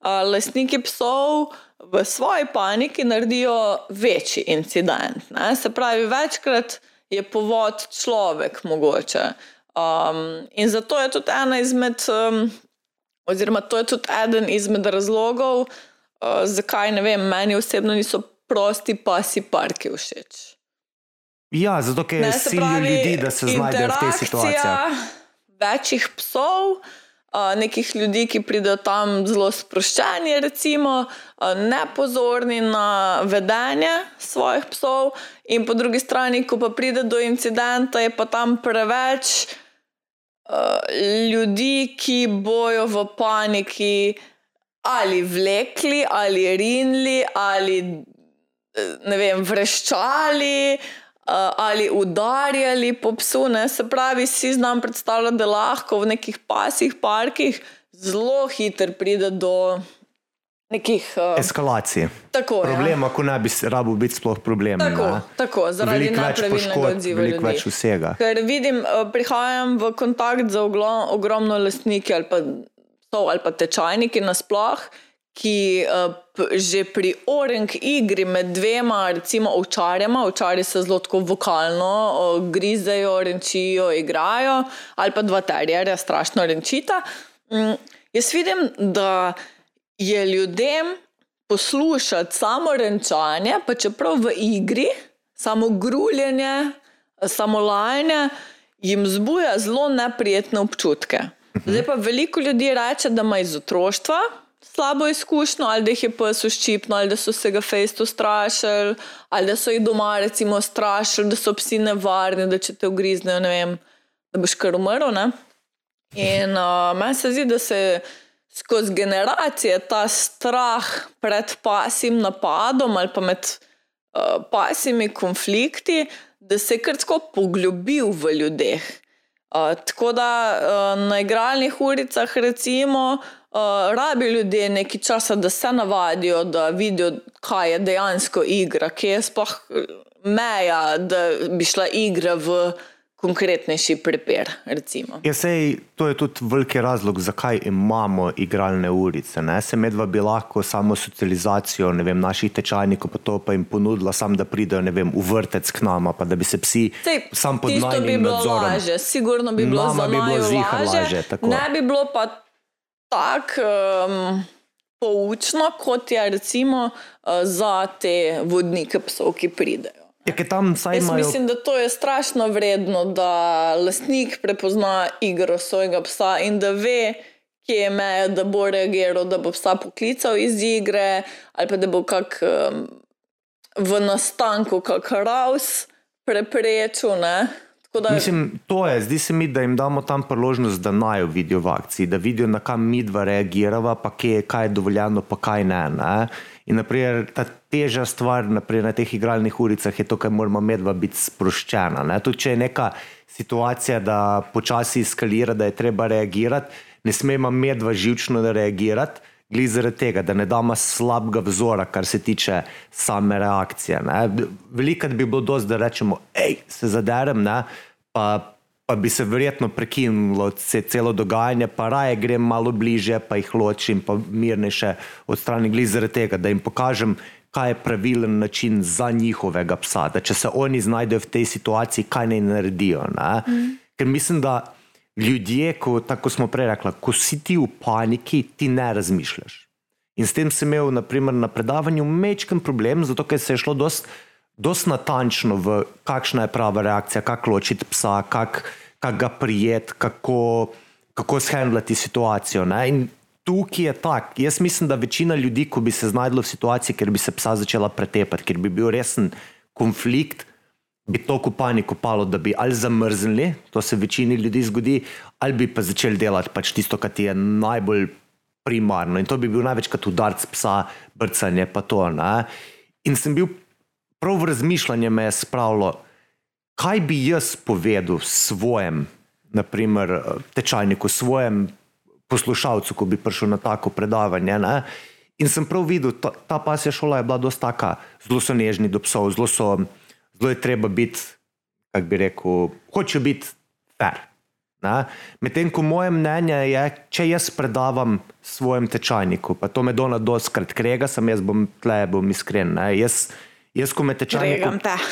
a, lastniki psov v svoji paniki naredijo večji incident. Ne? Se pravi, večkrat je povod človek mogoče. Um, in zato je tudi ena izmed, um, oziroma to je tudi eden izmed razlogov, uh, zakaj ne vem, meni osebno niso prosti pasi parki všeč. Ja, zato ker je silijo ljudi, da se znajdejo v tej situaciji. Večjih psov, a, nekih ljudi, ki pridejo tam zelo sproščeni, recimo, a, nepozorni na vedenje svojih psov, in po drugi strani, ko pa pride do incidenta, je pa tam preveč uh, ljudi, ki bojo v paniki ali vlekli, ali rinili, ali ne vem, vreščali. Uh, ali udarjali po psu, ne? se pravi, si znam predstavljati, da lahko v nekih pasih, parkih zelo hitro pride do nekih uh, eskalacij. Tako, Problema, ja. ko ne bi rabo biti sploh problem. Tako, ne? tako zaradi Veliko več nepravilnega poškodb, odziva veliko ljudi. več vsega. Ker vidim, eh, prihajam v kontakt z oglo- ogromno lastniki ali pa, psov ali pa tečajniki nasploh, ki eh, p- že pri orang igri med dvema, recimo ovčarjema, ovčari se zelo tako vokalno eh, grizejo, renčijo, igrajo, ali pa dva terjerja strašno renčita. Mm, Jaz vidim, da je ljudem poslušati samo renčanje, pa čeprav v igri, samo gruljenje, samo lajanje, jim zbuja zelo neprijetne občutke. Zdaj pa veliko ljudi reče, da ima iz otroštva slabo izkušnjo, ali da jih je pes uščipnil, ali da so se ga fejsto strašili, ali da so jih doma recimo strašili, da so psi nevarni, da če te ugriznejo, ne vem, da boš kar umrl. Ne? In uh, meni se zdi, da se skozi generacije ta strah pred pasim napadom ali pa med uh, pasimi konflikti, da se je kar tako poglobil v ljudeh. Uh, tako da uh, na igralnih uricah, recimo, uh, rabi ljudje nekaj časa, da se navadijo, da vidijo, kaj je dejansko igra, kje je sploh eh, meja, da bi šla igra v konkretnejši prepir. Ja, sej, to je tudi veliki razlog, zakaj imamo igralne ulice. Ne? Se medva bi lahko samo socializacijo vem, naših tečajnikov, pa to pa jim ponudila, sam, da pridejo vem, v vrtec k nama, pa da bi se psi Sej, sam pod tisto bi nadzorom. lažje, sigurno bi bilo Nama bi bilo lažje, tako. ne bi bilo pa tako um, poučno, kot je recimo uh, za te vodnike psov, ki pridejo. Ja, tam Jaz imajo mislim, da to je strašno vredno, da lastnik prepozna igro svojega psa in da ve, kje je meja, da bo reagiral, da bo psa poklical iz igre, ali pa da bo kak, um, v nastanku kak raus preprečil. Ne? Da, Mislim, to je, zdi se mi, da jim damo tam priložnost, da naj vidijo v akciji, da vidijo, na kam mi dva reagirava, pa kje, kaj je dovoljeno, pa kaj ne. ne? In naprimer, ta težja stvar naprimer, na teh igralnih ulicah je to, kar moramo medva biti sproščena. Ne? Tudi če je neka situacija, da počasi eskalira, da je treba reagirati, ne smemo medva živčno reagirati. Glede zaradi tega, da ne damo slabega vzora, kar se tiče same reakcije. Ne. Veliko bi bilo dosti, da rečemo, hej, se zaderem, ne, pa, pa bi se verjetno prekinilo ce, celo dogajanje, pa raje grem malo bliže, pa jih ločim, pa mirnejše odstranim. Glede zaradi tega, da jim pokažem, kaj je pravilen način za njihovega psa, da če se oni znajdejo v tej situaciji, kaj naj naredijo. Ne. Mm. Ker mislim, da ljudje, ko, tako smo prej rekli, ko si ti v paniki, ti ne razmišljaš. In s tem sem imel naprimer, na predavanju mečken problem, zato ker se je šlo dost natančno v kakšna je prava reakcija, kako ločiti psa, kako kak ga prijeti, kako, kako shendlati situacijo. Ne? In tukaj je tako. Jaz mislim, da večina ljudi, ko bi se znašla v situaciji, ker bi se psa začela pretepati, ker bi bil resen konflikt, bi to paniko palo, da bi ali zamrznili, to se večini ljudi zgodi, ali bi pa začeli delati pač tisto, kar ti je najbolj primarno. In to bi bil največkrat udarc psa, brcanje, pa to. Ne? In sem bil prav v razmišljanje, me je spravilo, kaj bi jaz povedal svojem, naprimer, tečajniku, svojem poslušalcu, ko bi prišel na tako predavanje. Ne? In sem prav videl, ta, ta pasja šola je bila dosta taka, zelo so nežni do psov, zelo so zelo je treba biti, kako bi rekel, hoče biti fair. Medtem ko moje mnenje je, če jaz predavam svojem tečajniku, pa to me dona doskrat krega, sem jaz bom tle, bom iskren. Ne? Jaz, jaz, ko me tečajnik. Kregam te.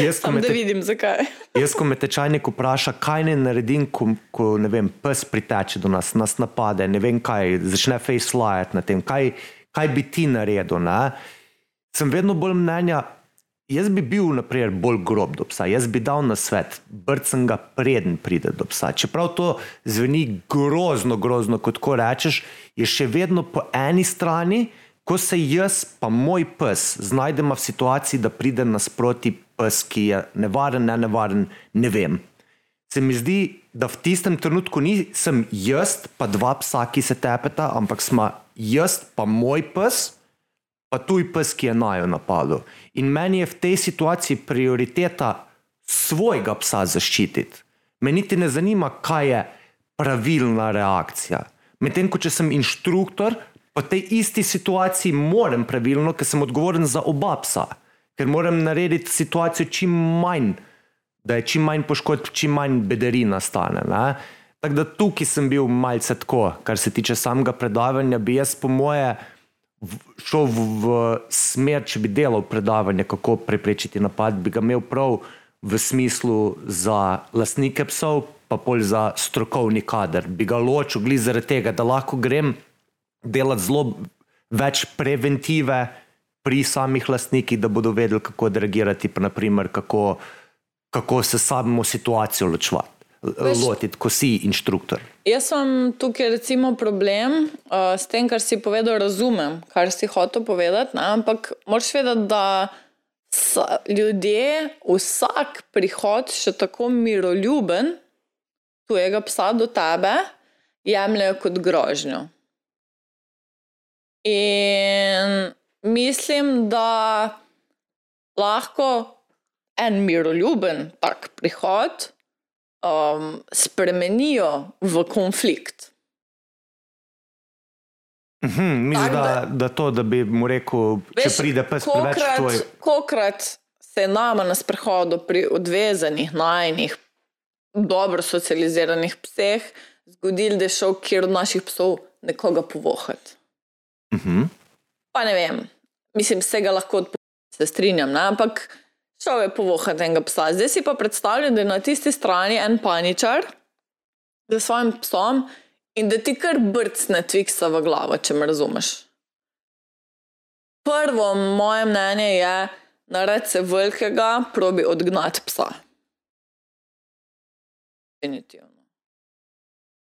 Jaz, ko me te- vidim, zakaj. Jaz, ko me tečajnik vpraša, kaj naj naredim, ko, ko vem, pes priteče do nas, nas napade, ne vem kaj, začne facelajati na tem, kaj, kaj bi ti naredil. Ne? Sem vedno bolj mnenja, jaz bi bil naprimer, bolj grob do psa, jaz bi dal na svet, brcem ga preden pride do psa. Čeprav to zveni grozno, grozno, kot ko rečeš, je še vedno po eni strani, ko se jaz pa moj pes znajdemo v situaciji, da pride nasproti pes, ki je nevaren, ne nevaren, ne vem. Se mi zdi da v tistem trenutku nisem jaz, pa dva psa, ki se tepeta, ampak smo jaz, pa moj pes, pa tuj pes, ki je najo napadel. In meni je v tej situaciji prioriteta svojega psa zaščititi. Me niti ne zanima, kaj je pravilna reakcija. Medtem ko sem inštruktor, pa v tej isti situaciji moram pravilno, ker sem odgovoren za oba psa, ker moram narediti situacijo čim manj da je čim manj poškodb, čim manj bederi nastane. Ne? Tako da tukaj sem bil malce tako, kar se tiče samega predavanja, bi jaz po moje šel v, v smer, če bi delal predavanje, kako preprečiti napad, bi ga imel prav v smislu za lastnike psov, pa pol za strokovni kader. Bi ga ločil glede zaradi tega, da lahko grem delati zelo več preventive pri samih lastnikih, da bodo vedeli, kako reagirati, pa naprimer, kako kako se samo situacijo ločevati. Lotiti, ko si inštruktor. Jaz sem tukaj, recimo, problem uh, s tem, kar si povedal, razumem, kar si hotel povedati. Ne? Ampak moraš vedeti, da so ljudje vsak prihod, še tako miroljuben, tujega psa do tebe, jemljajo kot grožnjo. In mislim, da lahko en miroljuben tak prihod um, spremenijo v konflikt. Mhm, mislim, da, da, da to, da bi mu rekel, veš, če pride pes preveč tvoj. Kokrat se nama na sprehodu pri odvezanih, najnih, dobro socializiranih pseh zgodil, da je šel kjer od naših psov nekoga povohati. Mhm. Pa ne vem, mislim, se ga lahko odpovedati, se strinjam, ne? ampak Šel je povohati enega psa. Zdaj si pa predstavljam, da je na tisti strani en paničar z svojim psom in da ti kar brcne tviksa v glavo, če me razumeš. Prvo moje mnenje je, naredi se velikega, probi odgnati psa. Definitivno.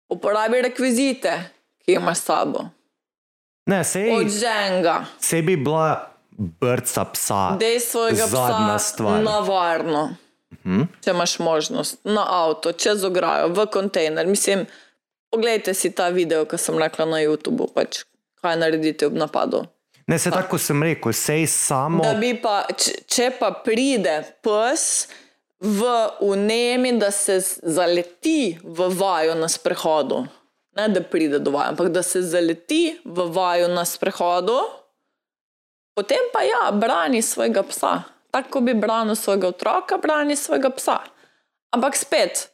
Uporabi rekvizite, ki jih imaš s sabo. Ne, sej, Od ženga. Sebi bila brca psa. Dej svojega zadnja psa stvar. na varno, Mhm. če imaš možnost, na avto, čez ograjo, v kontejner. Mislim, poglejte si ta video, ki sem rekla na YouTubu, pač, kaj naredite ob napadu. Ne, se tako sem rekel, sej samo. Da bi pa, če, če pa pride pes v unemi, da se zaleti v vaju na sprehodu, ne da pride do vaja, ampak da se zaleti v vaju na sprehodu, potem pa ja, brani svojega psa. Tako bi branil svojega otroka, brani svojega psa. Ampak spet,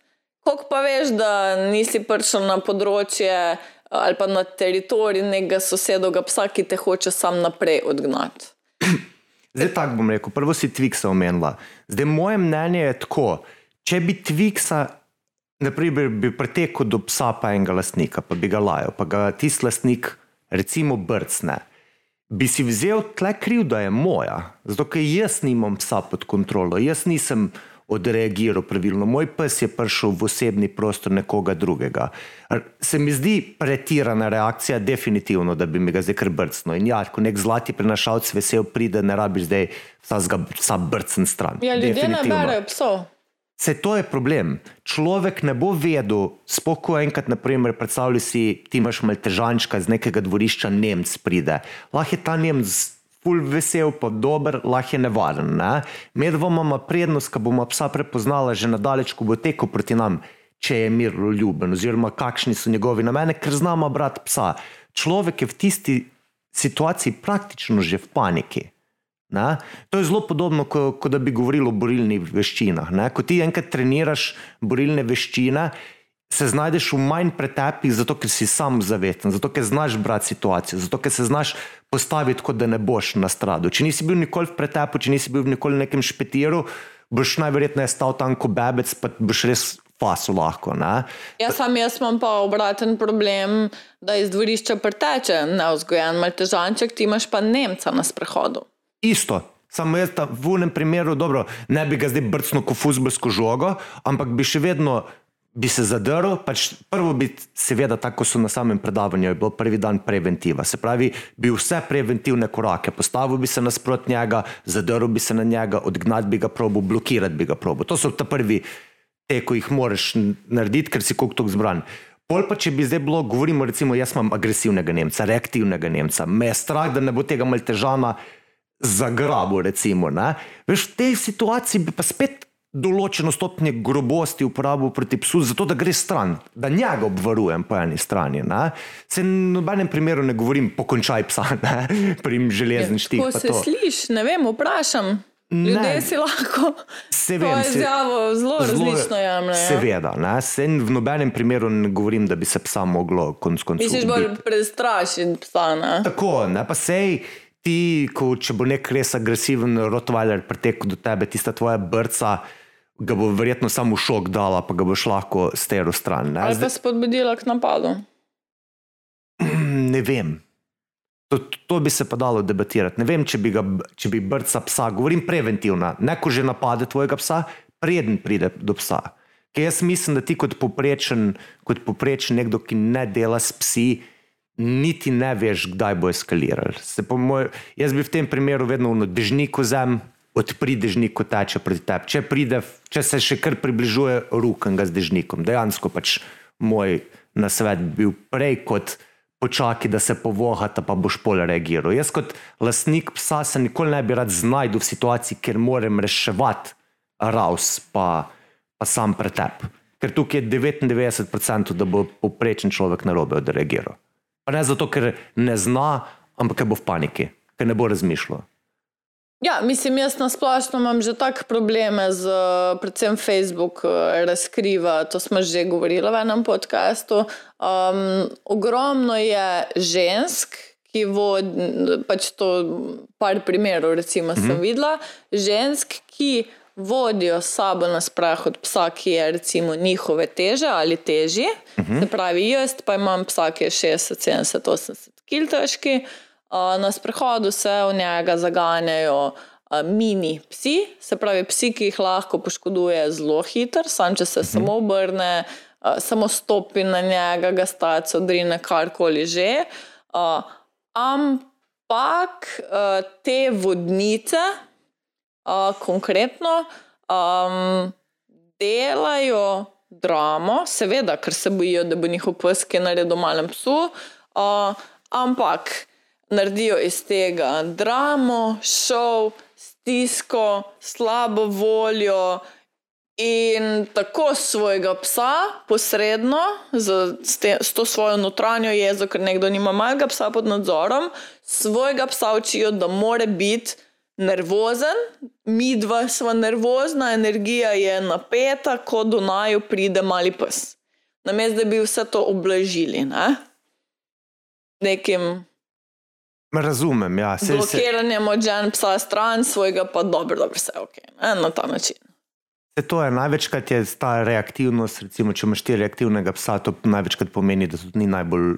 koliko pa veš, da nisi prišel na področje ali pa na teritorij nekega sosedovega psa, ki te hoče sam naprej odgnati. Zdaj tako bom rekel, prvo si Twiksa omenila. Zdaj moje mnenje je tako, če bi Twiksa, naprimer, bi pretekel do psa pa enega lastnika, pa bi ga lajal, pa ga tisti lastnik recimo brcne. Bi si vzel tle kriv, da je moja, zato ker jaz nimam psa pod kontrolo, jaz nisem odreagiral pravilno, moj pes je prišel v osebni prostor nekoga drugega. Se mi zdi pretirana reakcija, definitivno, da bi mi ga zdaj kar brcnil. In ja, ko nek zlati prenašalec vesel pride, ne rabiš zdaj vsega psa brcn stran. Ja, ljudje ne berejo psov. Se to je problem. Človek ne bo vedel, spoko enkrat, naprimer, predstavljaj si, ti imaš maltežančka z nekega dvorišča, Nemc pride. Lahko je ta Nemc ful vesel, pa dober, lahko je nevaren. Ne? Medvoma ima prednost, ko bomo psa prepoznala že nadaleč, ko bo tekel proti nam, če je miroljuben, oziroma kakšni so njegovi namene, ker znamo brati psa. Človek je v tisti situaciji praktično že v paniki. Ne? To je zelo podobno, kot ko da bi govorili o borilnih veščinah. Ne? Ko ti enkrat treniraš borilne veščine, se znajdeš v manj pretepih, zato ker si sam zavesten, zato ker znaš brati situacijo, zato ker se znaš postaviti, kot da ne boš nastradal. Če nisi bil nikoli v pretepu, če nisi bil nikoli v nekem špetiru, boš najverjetneje stal tam kot bebec, pa boš res fasu lahko. Ne? Jaz sam jaz imam pa obraten problem, da iz dvorišča preteče neozgojen maltežanček, ti imaš pa Nemca na sprehodu. Isto. Samo jaz v unem primeru, dobro, ne bi ga zdaj brcnil kot fuzbolsko žogo, ampak bi še vedno bi se zadrl. Pač prvo bi, seveda, tako so na samem predavanju, je bil prvi dan preventiva. Se pravi, bi vse preventivne korake postavil bi se nasprot njega, zadrl bi se na njega, odgnati bi ga probo, blokirati bi ga probo. To so ta prvi te, ko jih moraš narediti, ker si koliko tok zbran. Pol pa, če bi zdaj bilo, govorimo, recimo, jaz imam agresivnega Nemca, reaktivnega Nemca, me je strah, da ne bo tega maltežana zagrabil, recimo. Ne? Veš, v tej situaciji bi pa spet določeno stopnje grobosti uporabil proti psu, zato da gre stran, da njega obvarujem po eni strani. Ne? Se v nobenem primeru ne govorim, pokončaj psa, ne? pri železniških. Tako se sliši, ne vem, vprašam. Ljudje Ne. si lahko Se to se- izjavo zelo različno jemljejo. Seveda, ne? se v nobenem primeru ne govorim, da bi se psa moglo konc koncev. Misliš, bolj prestrašiti psa, ne? Tako, ne pa sej. Ti, ko, če bo nek res agresiven rottweiler pretekel do tebe, tista tvoja brca, ga bo verjetno samo šok dala, pa ga boš lahko steril stran. Ne, Ali pa Zdaj, spodbudila k napadu. ne vem. To, to bi se pa dalo debatirati. Ne vem, če bi, ga, če bi brca psa, govorim preventivno, ne ko že napade tvojega psa, preden pride do psa. Ker jaz mislim, da ti kot poprečen, kot poprečen nekdo, ki ne dela s psi, niti ne veš, kdaj bo eskaliral. Se po Moj, jaz bi v tem primeru vedno v dežnik vzem, odpri dežnik, ko teče proti tebi. Če, pride, če se še kar približuje, rukam ga z dežnikom. Dejansko pač moj nasvet bi bil prej kot počakaj, da se povohata, pa boš pol reagiral. Jaz kot lastnik psa se nikoli ne bi rad znašel v situaciji, kjer moram reševati raus, pa, pa sam pretep. Ker tukaj je 99%, da bo poprečen človek na robe odreagiral. Pa ne zato, ker ne zna, ampak ker bo v paniki, ker ne bo razmišljal. Ja, mislim, jaz na splošno imam že tako probleme z, predvsem Facebook eh, razkriva, to smo že govorili v enem podkastu. Um, ogromno je žensk, ki vodi, pač to par primerov, recimo, mm -hmm. sem videla, žensk, ki vodijo sabo na sprah od psa, ki je recimo njihove teže ali težji. Uh -huh. Se pravi, jaz pa imam psa, ki je 60, 70, 80 kg težki. Na sprehodu se v njega zaganjajo mini psi, se pravi, psi, ki jih lahko poškoduje zelo hitro, sam če se uh -huh. samo obrne, samo stopi na njega, ga staci, odrine karkoli že. Ampak te vodnice, konkretno, um, delajo dramo, seveda, ker se bojijo, da bo njihov pes kaj naredil malem psu, uh, ampak naredijo iz tega dramo, šov, stisko, slabo voljo. In tako svojega psa, posredno, z, s, te, s to svojo notranjo jezo, ker nekdo nima malega psa pod nadzorom, svojega psa učijo, da mora biti nervozen, mi dva smo nervozna, energija je napeta, ko do naju pride mali pes. Namesto da bi vse to oblažili, ne? nekim Razumem, ja. Se, blokiranjem od žen psa stran, svojega pa dobro, da vse ok, ne? na ta način. se to je največkrat je ta reaktivnost. Recimo, če imaš ti reaktivnega psa, to največkrat pomeni, da tudi ni najbolj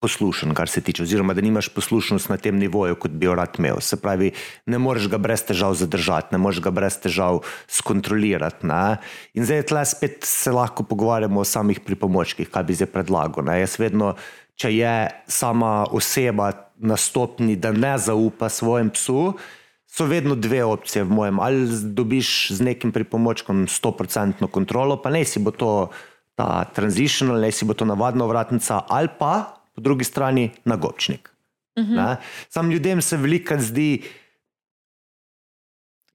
poslušen, kar se tiče, oziroma da nimaš poslušnost na tem nivoju, kot bi jo rad imel. Se pravi, ne moreš ga brez težav zadržati, ne moreš ga brez težav skontrolirati. Ne? In zdaj tle spet se lahko pogovarjamo o samih pripomočkih, kaj bi zdaj predlagal. Ne? Jaz vedno, če je sama oseba na stopni, da ne zaupa svojemu psu. So vedno dve opcije v mojem. Ali dobiš z nekim pripomočkom 100% kontrolo, pa ne si bo to ta transitional, ne si bo to navadna vratnica, ali pa po drugi strani nagočnik. Uh -huh. Sam ljudem se veliko zdi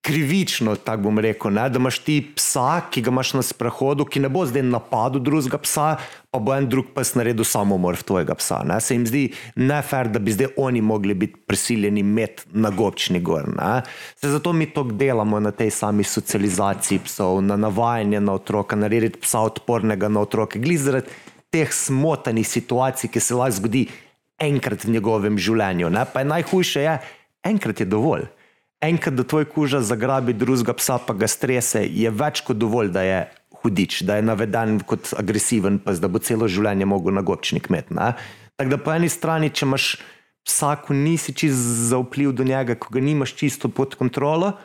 krivično, tako bom rekel, ne? da imaš ti psa, ki ga imaš na sprehodu, ki ne bo zdaj napadel drugega psa, pa bo en drug pes naredil samomor v tvojega psa. Ne? Se jim zdi nefer, da bi zdaj oni mogli biti prisiljeni imeti nagočni gor. Ne? Se zato mi to delamo na tej sami socializaciji psov, na navajanje na otroka, narediti psa odpornega na otroke. Gli zaradi teh smotanih situacij, ki se lahko zgodi enkrat v njegovem življenju. Ne? Pa je najhujše, je, enkrat je dovolj. Enkrat, da tvoj kuža zagrabi drugega psa, pa ga strese, je več kot dovolj, da je hudič, da je naveden kot agresiven pes, da bo celo življenje mogel nagočnik imeti. Tako da po eni strani, če imaš psa, ko nisi čist zaupljiv do njega, ko ga nimaš čisto pod kontrolo,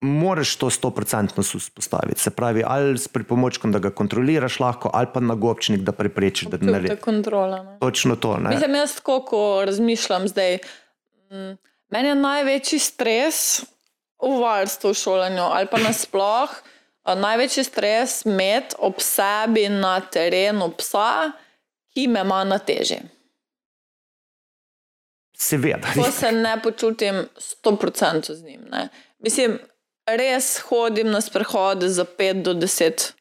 moraš to 100% vzpostaviti. Se pravi, ali s pripomočkom, da ga kontroliraš lahko, ali pa nagočnik, da preprečiš, da ne narediš. kontrola. Ne? Točno to. Ne? Mislim, jaz tako, ko razmišljam zdaj. Mm, Meni je največji stres v varstvu, v šolanju ali pa nasploh. največji stres imeti ob sebi na terenu psa, ki me ima na teži. Seveda. Ko se ne počutim 100% z njim. Ne. Mislim, res hodim na sprehode za 5 do 10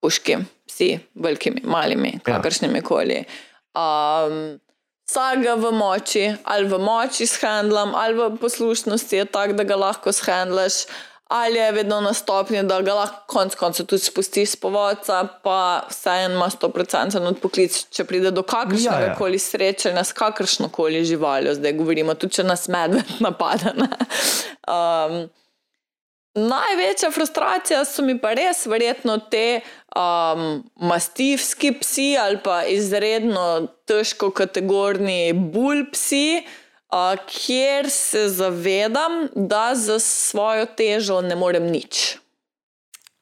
puški, psi, velikimi, malimi, kakršnimi koli. Um, Vsakega v moči, ali v moči shendlam, ali v poslušnosti je tako, da ga lahko shendlaš, ali je vedno na stopnji, da ga lahko konec koncev tudi spustiš z povodca, pa vseeno ima 100% odpoklic, če pride do kakršnega koli ja, ja. srečanja s kakršno koli živaljo, zdaj govorimo, tudi če nas medved napade. Um, največja frustracija so mi pa res verjetno te um, mastivski psi ali pa izredno težko kategorni bulj psi, uh, kjer se zavedam, da za svojo težo ne morem nič.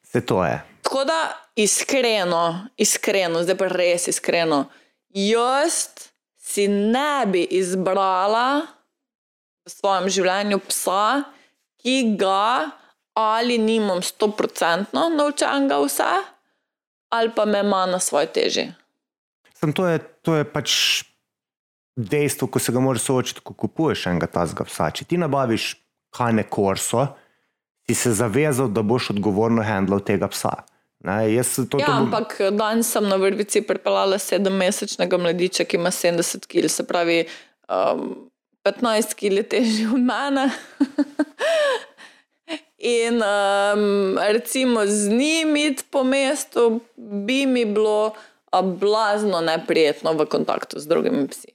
Se to je. Tako da iskreno, iskreno, zdaj pa res iskreno, jaz si ne bi izbrala v svojem življenju psa, ki ga ali nimam stoprocentno naučenega vse, ali pa me ima na svoje teži. Sem, to, je, to je pač dejstvo, ko se ga moraš soočiti, ko kupuješ enega tazga psa. Če ti nabaviš kane korso, si se zavezal, da boš odgovorno handlal tega psa. Ne, to, ja, to bom... Ampak danes sem na vrvici pripeljala sedemmesečnega mladiča, ki ima 70 kg, se pravi um, 15 kg težji od mene. In um, recimo z njimi po mestu bi mi bilo blazno neprijetno v kontaktu z drugimi psi.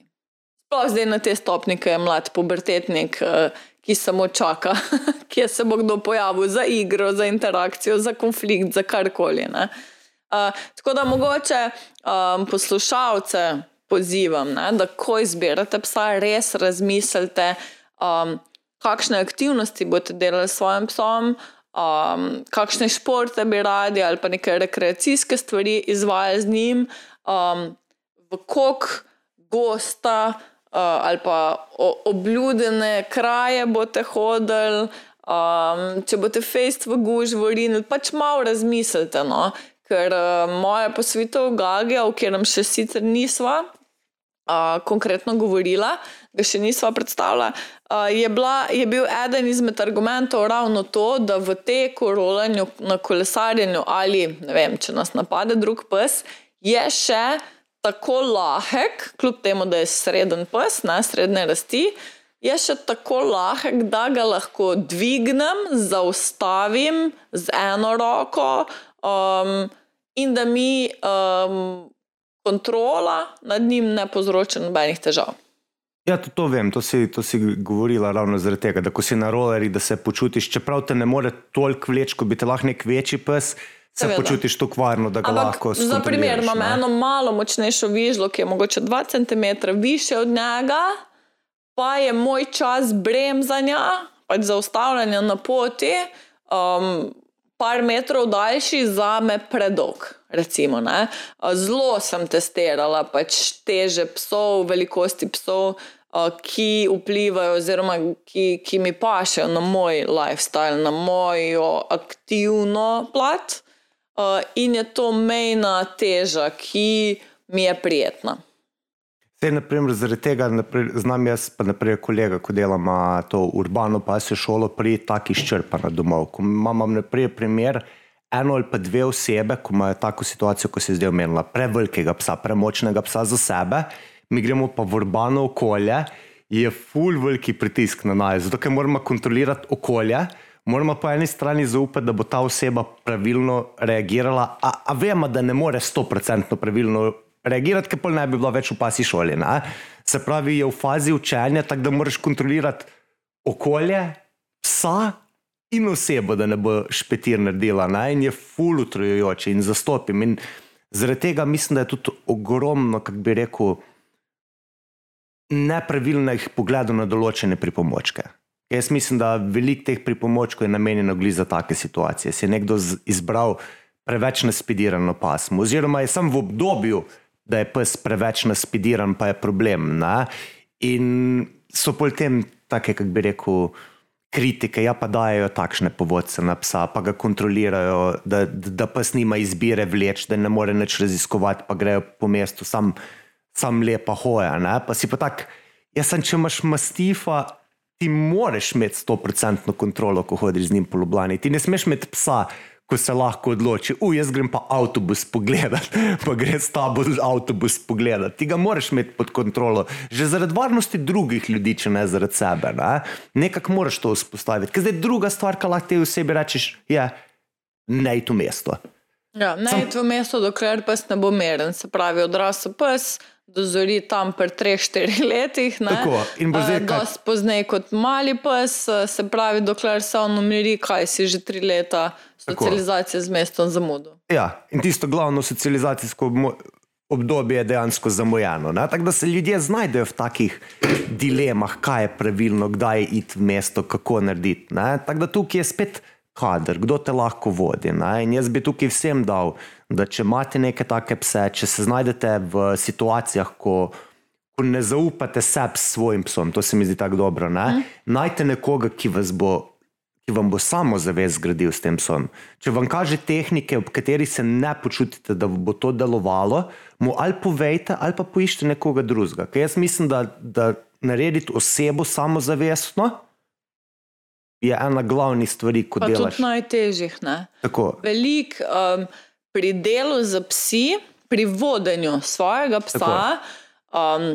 Sploh zdaj na te stopnje, ki je mlad pubertetnik, uh, ki samo čaka, kje se bo kdo pojavil za igro, za interakcijo, za konflikt, za karkoli. Uh, tako da mogoče um, poslušalce pozivam, ne, da ko izbirate psa, res razmislite. Um, kakšne aktivnosti boste delali s svojim psom, um, kakšne športe bi radi ali pa neke rekreacijske stvari izvajali z njim, um, v kok gosta uh, ali pa obljudene kraje boste hodili. Um, če boste fejst v guž, v rin, pač malo razmislite. No? Ker uh, moja posvetov Gagija, o katerem še sicer nisva uh, konkretno govorila, ga še nisva predstavila, uh, je, bila, je bil eden izmed argumentov ravno to, da v teku, rolanju, na kolesarjenju ali vem, če nas napade drug pes, je še tako lahek, kljub temu, da je sreden pes, ne srednje rasti. Je še tako lahek, da ga lahko dvignem, zaustavim z eno roko, um, in da mi um, kontrola nad njim ne povzroča nobenih težav. Ja, to, to vem, to si, to si govorila ravno zaradi tega, da ko si na rolerju, da se počutiš, čeprav te ne more toliko vleč, kot bi te lahko nek večji pes. Se Seveda. počutiš tako varno, da ga Ampak, lahko spoštuješ. Za primer, imam ne? eno malo močnejšo vižlo, ki je mogoče 2 cm više od njega, pa je moj čas bremzanja, pač zaustavljanja na poti, um, par metrov daljši, za me predolg. Recimo, Zelo sem testirala pač teže psov, velikosti psov, ki vplivajo, oziroma ki, ki mi pašejo na moj lifestyle, na mojo aktivno plat. In je to mejna teža, ki mi je prijetna. Zdaj, naprimer, zaradi tega naprej, znam jaz, pa naprej kolega, ko delam to urbano pasjo šolo, pri taki izčrpana domov. Ko imam naprej primer, eno ali pa dve osebe, ko imajo tako situacijo, ko se je zdaj omenila, prevelikega psa, premočnega psa za sebe, mi gremo pa v urbano okolje, je full veliki pritisk na nas, zato ker moramo kontrolirati okolje. Moramo po eni strani zaupati, da bo ta oseba pravilno reagirala, a, a vemo, da ne more 100% pravilno reagirati, ker pa ne bi bila več v pasi šoli. Ne? Se pravi, je v fazi učenja, tako da moraš kontrolirati okolje, psa in osebo, da ne bo špetir naredila. Ne? In je full utrujujoče in zastopim. In zaradi tega mislim, da je tudi ogromno, kako bi rekel, nepravilnih pogledov na določene pripomočke. Jaz mislim, da veliko teh pripomočkov je namenjeno za take situacije. Se je nekdo izbral preveč naspidirano pasmo, oziroma je sam v obdobju, da je pes preveč naspidiran, pa je problem. Ne? In so potem take, kako bi rekel, kritike, ja pa dajo takšne povodce na psa, pa ga kontrolirajo, da, da pes nima izbire vleč, da ne more več raziskovati, pa grejo po mestu, sam, sam lepa hoja. Ne? Pa si pa tak, jaz sem, če imaš mastifa, ti moraš imeti 100% kontrolo, ko hodiš z njim po Ljubljani. Ti ne smeš imeti psa, ko se lahko odloči, u, jaz grem pa avtobus pogledat, pa gre s tabo avtobus pogledat. Ti ga moraš imeti pod kontrolo, že zaradi varnosti drugih ljudi, če ne zaradi sebe. Ne? Nekako moraš to vzpostaviti. Ker zdaj druga stvar, kar lahko ti v sebi rečeš, je ne to mesto. Ja, ne je to mesto, dokler pes ne bo meren, se pravi odrasel pes dozori tam pri 3-4 letih. Tako, in bo zdaj kaj? Dost pozneje kot mali pes, se pravi, dokler se on umiri, kaj si že tri leta socializacije z mestom zamudo. Ja, in tisto glavno socializacijsko obdobje je dejansko zamujeno. ne. Tako da se ljudje znajdejo v takih dilemah, kaj je pravilno, kdaj iti v mesto, kako narediti. ne. Tako da tukaj je spet kader, kdo te lahko vodi. ne. In jaz bi tukaj vsem dal, da če imate neke take pse, če se znajdete v situacijah, ko, ko ne zaupate sebi s svojim psom, to se mi zdi tako dobro. Ne? Najte nekoga, ki vas bo ki vam bo samo zavest zgradil s tem psom. Če vam kaže tehnike, ob kateri se ne počutite, da bo to delovalo, mu ali povejte, ali pa poiščite nekoga drugega. Ker jaz mislim, da, da narediti osebo samozavestno je ena glavnih stvari, ko Pa delaš. tudi najtežjih. Ne? Tako, Veliko um, pri delu z psi, pri vodenju svojega psa, um,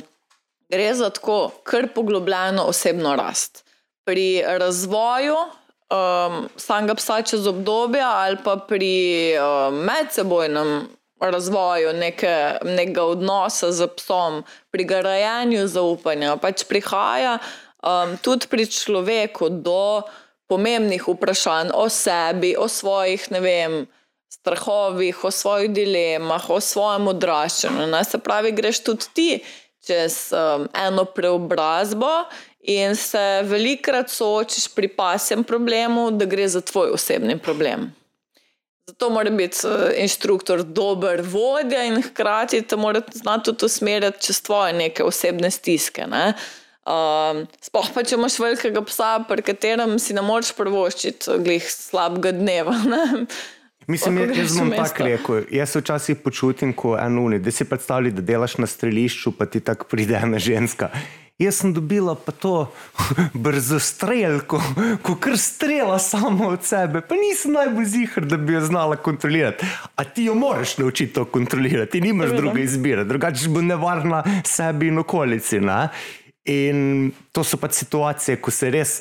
gre za tako kar poglobljeno osebno rast. Pri razvoju um, samega psa čez obdobje ali pa pri um, medsebojnem razvoju neke, nekega odnosa z psom, pri grajenju zaupanja, pač prihaja um, tudi pri človeku do pomembnih vprašanj o sebi, o svojih, ne vem, strahovih, o svojih dilemah, o svojem odraščanju. Ne? Se pravi, greš tudi ti čez um, eno preobrazbo in se velikrat soočiš pri pasjem problemu, da gre za tvoj osebni problem. Zato mora biti eh, inštruktor dober vodja in hkrati te mora znati tudi usmerjati čez tvoje neke osebne stiske. Ne? Um, sploh pa, če imaš velikega psa, pri katerem si ne moreš prvoščiti glih slabega dneva. Ne? Mislim, jaz, jaz bom tako rekel. Jaz se včasih počutim kot en uni, da si predstavljaj, da delaš na strelišču, pa ti tako pride ena ženska. Jaz sem dobila pa to brzo streljko, ko kar strela samo od sebe, pa nisem najbolj zihar, da bi jo znala kontrolirati. A ti jo moraš naučiti to kontrolirati, ti nimaš Seveda. druge izbire, drugače bo nevarna sebi in okolici. Ne? In to so pač situacije, ko se res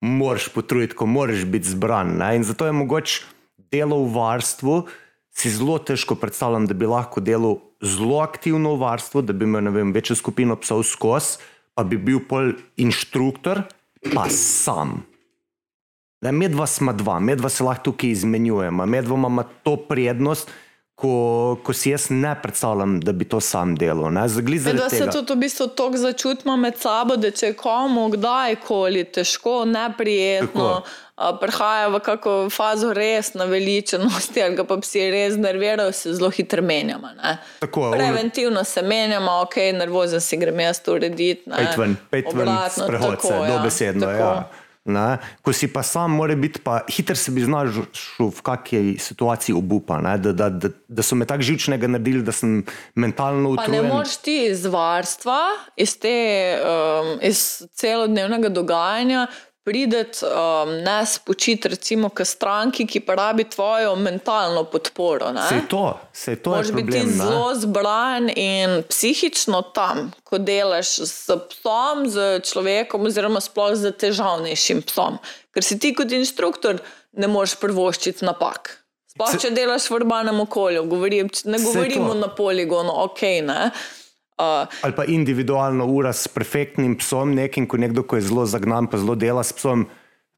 moraš potruditi, ko moraš biti zbran. Ne? In zato je mogoče delo v varstvu, si zelo težko predstavljam, da bi lahko delal zelo aktivno v varstvu, da bi imel vem, večjo skupino psov skozi, pa bi bil pol inštruktor, pa sam. Ne, medva smo dva, medva se lahko tukaj izmenjujemo, medva ima to prednost, ko, ko si jaz ne predstavljam, da bi to sam delal. ne. Zagli Da zaradi se tega. tudi v bistvu tako začutimo med sabo, da če je komu kdajkoli težko, neprijetno, a, prihaja v kako fazo res naveličenosti, ali pa psi res nervirajo, se zelo hitro menjamo. Tako, Preventivno se menjamo, ok, nervozen si grem jaz to urediti. Pet ven, pet ven, sprehod se, tako, ja, dobesedno. tako. Ja. Ne? Ko si pa sam, mora biti pa hiter se bi znašel v kakšni situaciji obupa, ne? da, da, da, da so me tako živčnega naredili, da sem mentalno Pa ne utrujen. moreš ti iz varstva, iz, te, um, iz celodnevnega dogajanja, prideti um, ne spočiti, recimo, k stranki, ki pa rabi tvojo mentalno podporo. Ne? Se je to, se je to je Moraš biti problem. ne. zelo zbran in psihično tam, ko delaš s psom, z človekom, oziroma sploh z težavnejšim psom. Ker si ti kot inštruktor ne moreš prvoščiti napak. Sploh če delaš v urbanem okolju, govorim, ne govorimo na poligonu, ok. Ne? Uh, Ali pa individualna ura s perfektnim psom, nekim, ko nekdo, ko je zelo zagnan, pa zelo dela s psom.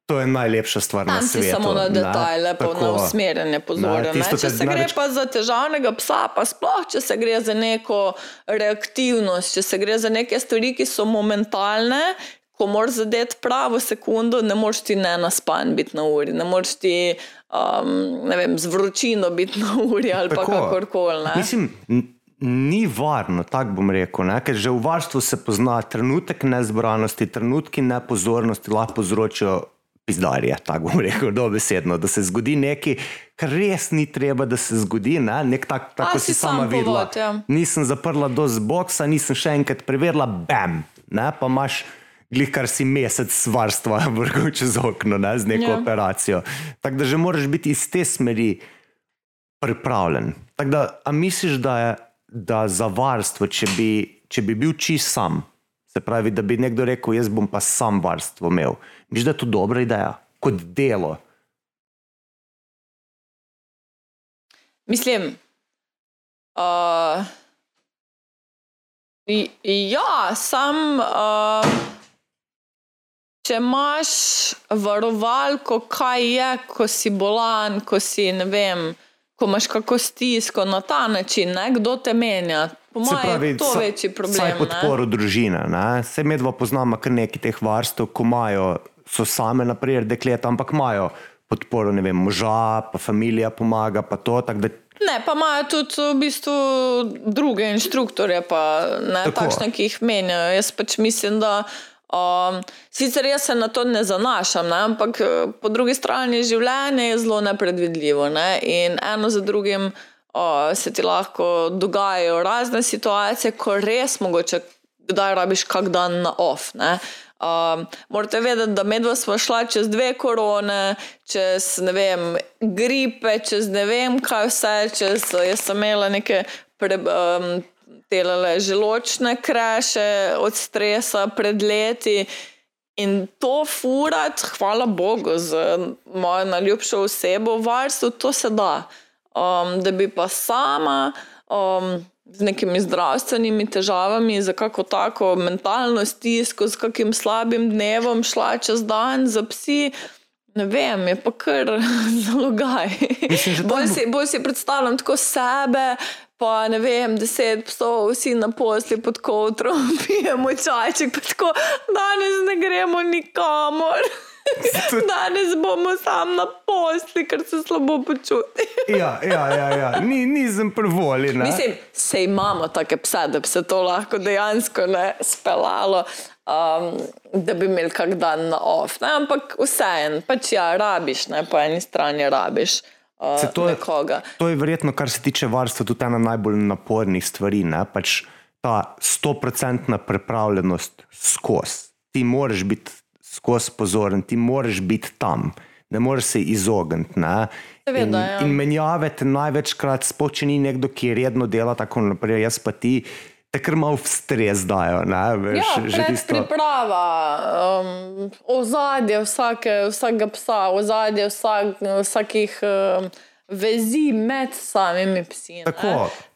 To je najlepša stvar na svetu. samo na detajle, pa na Tako. usmerjanje pozornosti. Če kar se gre največ- pa za težavnega psa, pa sploh, če se gre za neko reaktivnost, če se gre za neke stvari, ki so momentalne, ko moraš zadeti pravo sekundo, ne moreš ti ne naspan biti na uri, ne moreš ti um, ne vem, z vročino biti na uri ali pa Tako. kakorkoli. ne. Mislim, ni varno, tako bom rekel. Ne? Ker že v varstvu se pozna trenutek nezbranosti, trenutki nepozornosti lahko povzročijo pizdarje, tako bom rekel, dobesedno, da se zgodi nekaj, kar res ni treba, da se zgodi. Ne? Nek tak, A tako si si sama sam videla. povod, ja. Nisem zaprla do zboksa, nisem še enkrat preverila, bam, ne? pa imaš. Glih, kar si mesec varstva vrgel čez okno ne, z neko Ja. operacijo. Tako da že moraš biti iz te smeri pripravljen. Tako da, a misliš, da je da za varstvo, če bi, če bi bil čist sam, se pravi, da bi nekdo rekel, jaz bom pa sam varstvo imel. Misliš, da je to dobra ideja, kot delo? Mislim, uh, ja, sam, uh, če imaš varovalko, kaj je, ko si bolan, ko si ne vem. Ko imaš kako stisko na ta način, ne? kdo te menja. Po mojem, je to sa- večji problem. Vsaj ne. podporo družine. Ne? Se medva poznamo kar nekaj teh varstev, ko imajo, so same, naprimer, dekleta, ampak imajo podporo, ne vem, moža, pa familija pomaga, pa to. tako Da, Ne, pa imajo tudi v bistvu druge inštruktorje, pa ne Tako. takšne, ki jih menjajo. Jaz pač mislim, da. Um, sicer jaz se na to ne zanašam, ne, ampak eh, po drugi strani življenje je zelo nepredvidljivo ne, in eno za drugim uh, se ti lahko dogajajo razne situacije, ko res mogoče kdaj rabiš kak dan na off. Ne. Um, morate vedeti, da medva smo šla čez dve korone, čez ne vem, gripe, čez ne vem kaj vse, čez jaz sem imela neke pre, um, telele želočne kreše od stresa pred leti. In to furati, hvala Bogu, z mojo najljubšo osebo v varstvu, to se da. Um, da bi pa sama um, z nekimi zdravstvenimi težavami, za kako tako mentalno stisko, z kakim slabim dnevom šla čez dan za psi. Ne vem, je pa kar zalogaj. Mislim, Bolj bo- si, bolj si predstavljam tako sebe, pa ne vem, deset psov, vsi na posli pod kotrom, pijemo čajček, pa tako danes ne gremo nikamor. Danes bomo sam na posli, ker se slabo počutim. ja, ja, ja, ja. Ni, nisem prvoli. Ne? Mislim, se imamo take pse, da bi se to lahko dejansko ne speljalo, um, da bi imeli kak dan na off. Ne? Ampak vseeno, pač ja, rabiš, ne? po eni strani rabiš uh, Se to je- nekoga. To je verjetno, kar se tiče varstva, tudi ena najbolj napornih stvari. Ne? Pač ta stoprocentna pripravljenost skozi. Ti moraš biti skozi pozoren, ti moraš biti tam, ne moreš se izogniti. ne. Seveda, in, ja. in menjave te največkrat, sploh če ni nekdo, ki redno dela tako naprej, jaz pa ti. Te kar malo v stres dajo. Ne, veš, Ja, že tisto- predpriprava, um, ozadje vsake, vsakega psa, ozadje vsak, vsakih um, vezi med samimi psi.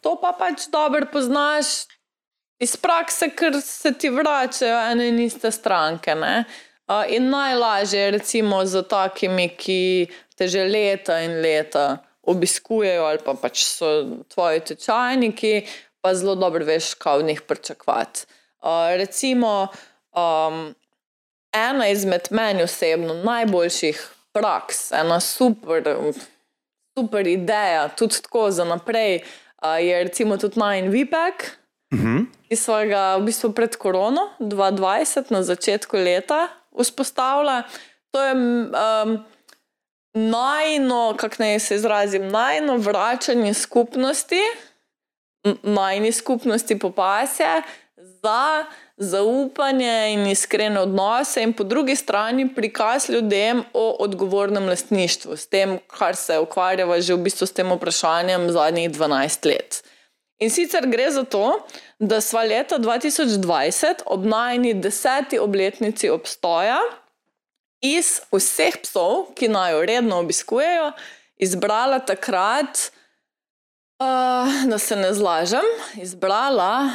To pa pač dobro poznaš iz prakse, ker se ti vračajo ene in iste stranke. Ne? Uh, in najlažje je recimo z takimi, ki te že leta in leta obiskujejo, ali pa pač so tvoji tečajniki, pa zelo dobro veš, kaj od njih pričakovati. Uh, recimo, um, ena izmed meni osebno najboljših praks, ena super, super ideja, tudi tako za naprej, uh, je recimo tudi Nine VPEC, ki smo ga v bistvu pred korono 2020 na začetku leta vzpostavili. To je um, najno, kako naj se izrazim, najno vračanje skupnosti, majni skupnosti popasje za zaupanje in iskrene odnose, in po drugi strani prikaz ljudem o odgovornem lastništvu, s tem, kar se ukvarjava že v bistvu s tem vprašanjem zadnjih 12 let. In sicer gre za to, da sva leta 2020 ob najni deseti obletnici obstoja iz vseh psov, ki naj jo redno obiskujejo, izbrala takrat, da se ne zlažem, izbrala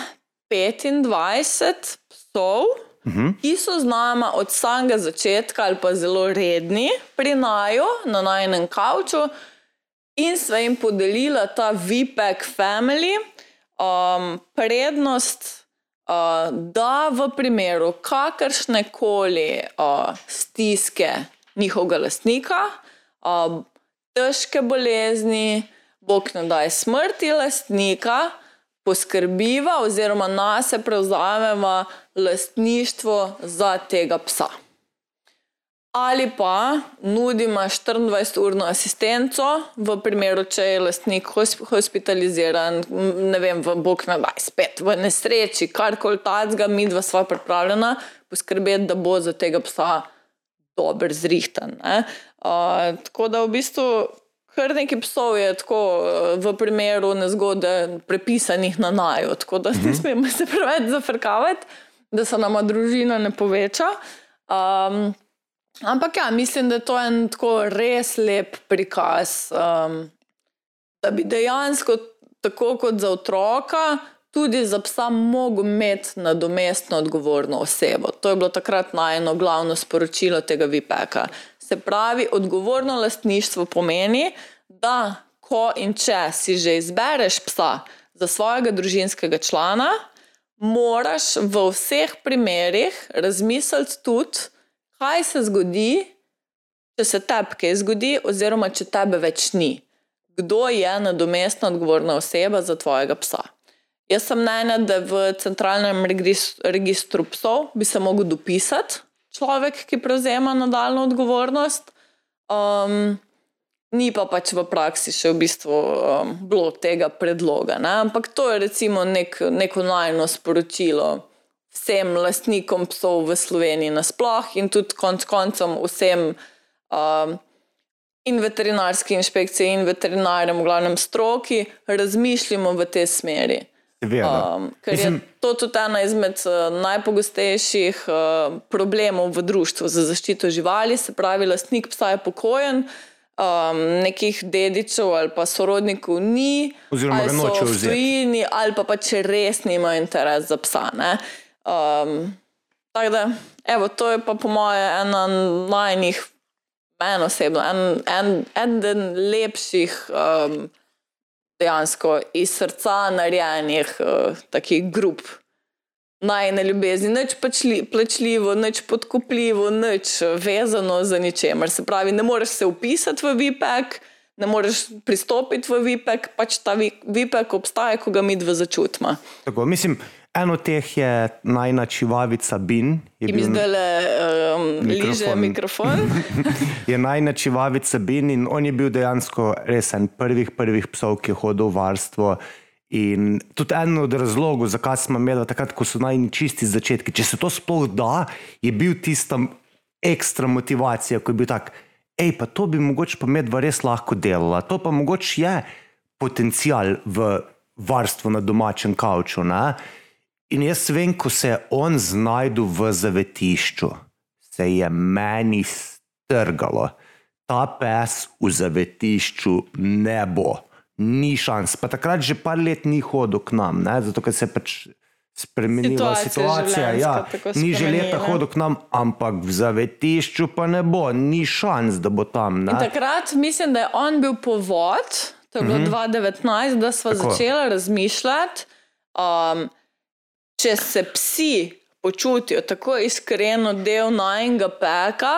25 psov, ki so z nama od samega začetka ali pa zelo redni pri naju na najnem kavču. In sva jim podelila ta VPEC family um, prednost, uh, da v primeru kakršne koli uh, stiske njihovega lastnika, uh, težke bolezni, bog ne daj smrti lastnika, poskrbiva oziroma nas prevzameva lastništvo za tega psa. Ali pa nudimo 24-urno asistenco, v primeru, če je lastnik hospitaliziran, ne vem, v Bog na daj, spet v nesreči, karkoli tacga, mi dva sva pripravljena poskrbeti, da bo za tega psa dober zrihtan. Uh, tako da v bistvu kar nekaj psov je tako v primeru nezgode prepisanih na naju, tako da ne mhm. smemo se preveč zafrkavati, da se nama družina ne poveča. Um, Ampak ja, mislim, da je to en tako res lep prikaz, um, da bi dejansko, tako kot za otroka, tudi za psa mogel imeti nadomestno odgovorno osebo. To je bilo takrat najno glavno sporočilo tega VPK-a. Se pravi, odgovorno lastništvo pomeni, da ko in če si že izbereš psa za svojega družinskega člana, moraš v vseh primerih razmisliti tudi, kaj se zgodi, če se tebi kaj zgodi, oziroma če tebe več ni. Kdo je nadomestna odgovorna oseba za tvojega psa? Jaz sem mnenja, da v centralnem registru psov bi se lahko dopisal človek, ki prevzema nadaljno odgovornost. Um, ni pa pač v praksi še v bistvu um, bilo tega predloga. Ne? Ampak to je recimo nek, neko najno sporočilo vsem lastnikom psov v Sloveniji nasplošno in tudi konc koncem vsem um, in veterinarski inšpekciji in veterinarjem, v glavnem stroki, razmišljamo v tej smeri. Um, ker je to tudi ena izmed uh, najpogostejših uh, problemov v družbi za zaščito živali, se pravi, lastnik psa je pokojen. Um, nekih dedičev ali pa sorodnikov ni, oziroma ali so v tujini, ali pa, pa če res nima interes za psa. Uh, Um, tako da, evo, to je pa po mojem ena najnih, meni osebno, en, en, en lepših, um, dejansko iz srca narejenih uh, takih grup. Najne ljubezni, nič plačljivo, nič podkupljivo, nič vezano za ničemer. Se pravi, ne moreš se upisati v VPEC, ne moreš pristopiti v VPEC, pač ta VPEC obstaja, ko ga mi dva začutimo. Tako, mislim, Eno teh je najna čivavica Bin. Ki mi zdaj le um, liže mikrofon. je najna čivavica Bin in on je bil dejansko res en prvih, prvih psov, ki je hodil v varstvo. In tudi en od razlogov, zakaj smo imeli takrat, ko so najčisti začetki, če se to sploh da, je bil tista ekstra motivacija, ko je bil tak, hej, pa to bi mogoče pa medva res lahko delala, to pa mogoče je potencial v varstvu na domačem kavču. Ne? In jaz vem, ko se je on znašel v zavetišču, se je meni strgalo. Ta pes v zavetišču ne bo, ni šans. Pa takrat že par let ni hodil k nam, ne? zato ker se je pač spremenila situacija. Ja, ni že leta hodil k nam, ampak v zavetišču pa ne bo, ni šans, da bo tam. Takrat mislim, da je on bil povod, to je bilo mm -hmm. 2019, da smo začeli razmišljati. Um, če se psi počutijo tako iskreno del najnega peka,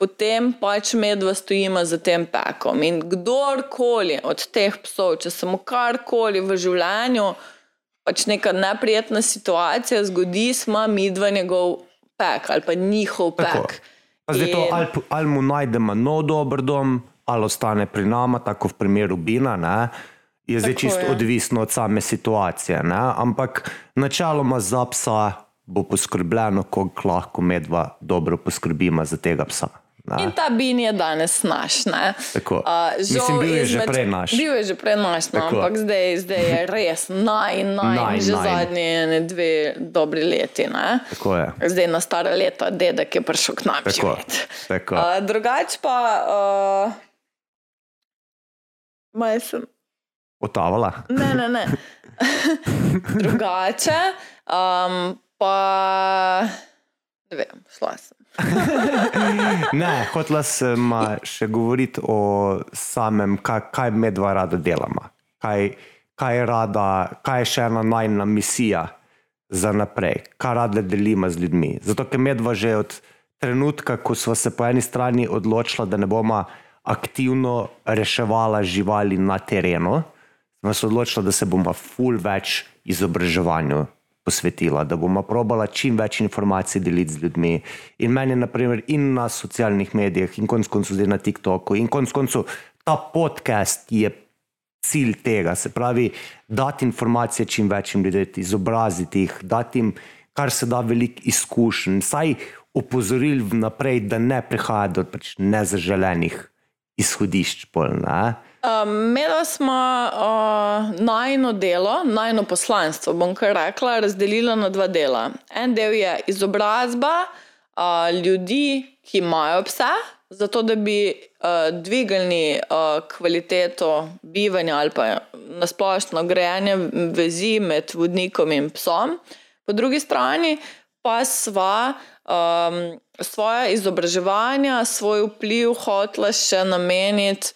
potem pač medva stojimo za tem pekom. In kdorkoli od teh psov, če se mu karkoli v življenju, pač neka neprijetna situacija zgodi, smo mi dva njegov pek ali pa njihov pek. Zdaj to ali, ali mu najdemo nov dober dom, ali ostane pri nama, tako v primeru Bina. Ne? Je zdaj čisto odvisno od same situacije. Ne? Ampak načeloma za psa bo poskrbljeno, koliko lahko medva dobro poskrbimo za tega psa. Ne? In ta bin je danes naš. Uh, Mislim, bil je izmed, že prej naš. Bil je že prej naš, no, ampak zdaj, zdaj je res naj, naj, naj že naj. zadnje dve dobri leti. Zdaj na stara leta, dedek je prišel k nam. Uh, drugač pa. Uh, Majhen otavala. Ne, ne, ne. Drugače, um, pa ne vem, šla sem. ne, hotela sem še govoriti o samem, kaj, kaj medva rada delamo. Kaj, kaj, rada, kaj je še ena najna misija za naprej, kaj rada delimo z ljudmi. Zato, ker medva že od trenutka, ko smo se po eni strani odločili, da ne bomo aktivno reševali živali na terenu, smo se odločili, da se bomo ful več izobraževanju posvetila, da bomo probala čim več informacij deliti z ljudmi. In meni, naprimer, in na socialnih medijih, in konec koncev zdaj na TikToku, in konec koncev ta podcast je cilj tega, se pravi, dati informacije čim večjim ljudem, izobraziti jih, dati jim kar se da veliko izkušenj, saj opozoril vnaprej, da ne prihaja do pač nezaželenih izhodišč. Pol, ne? Imeli um, smo uh, najno delo, najno poslanstvo, bom kar rekla, razdelila na dva dela. En del je izobrazba uh, ljudi, ki imajo pse, zato da bi uh, dvigali uh, kvaliteto bivanja ali pa nasplošno grejanje vezi med vodnikom in psom. Po drugi strani pa sva um, svoje izobraževanja, svoj vpliv hotela še nameniti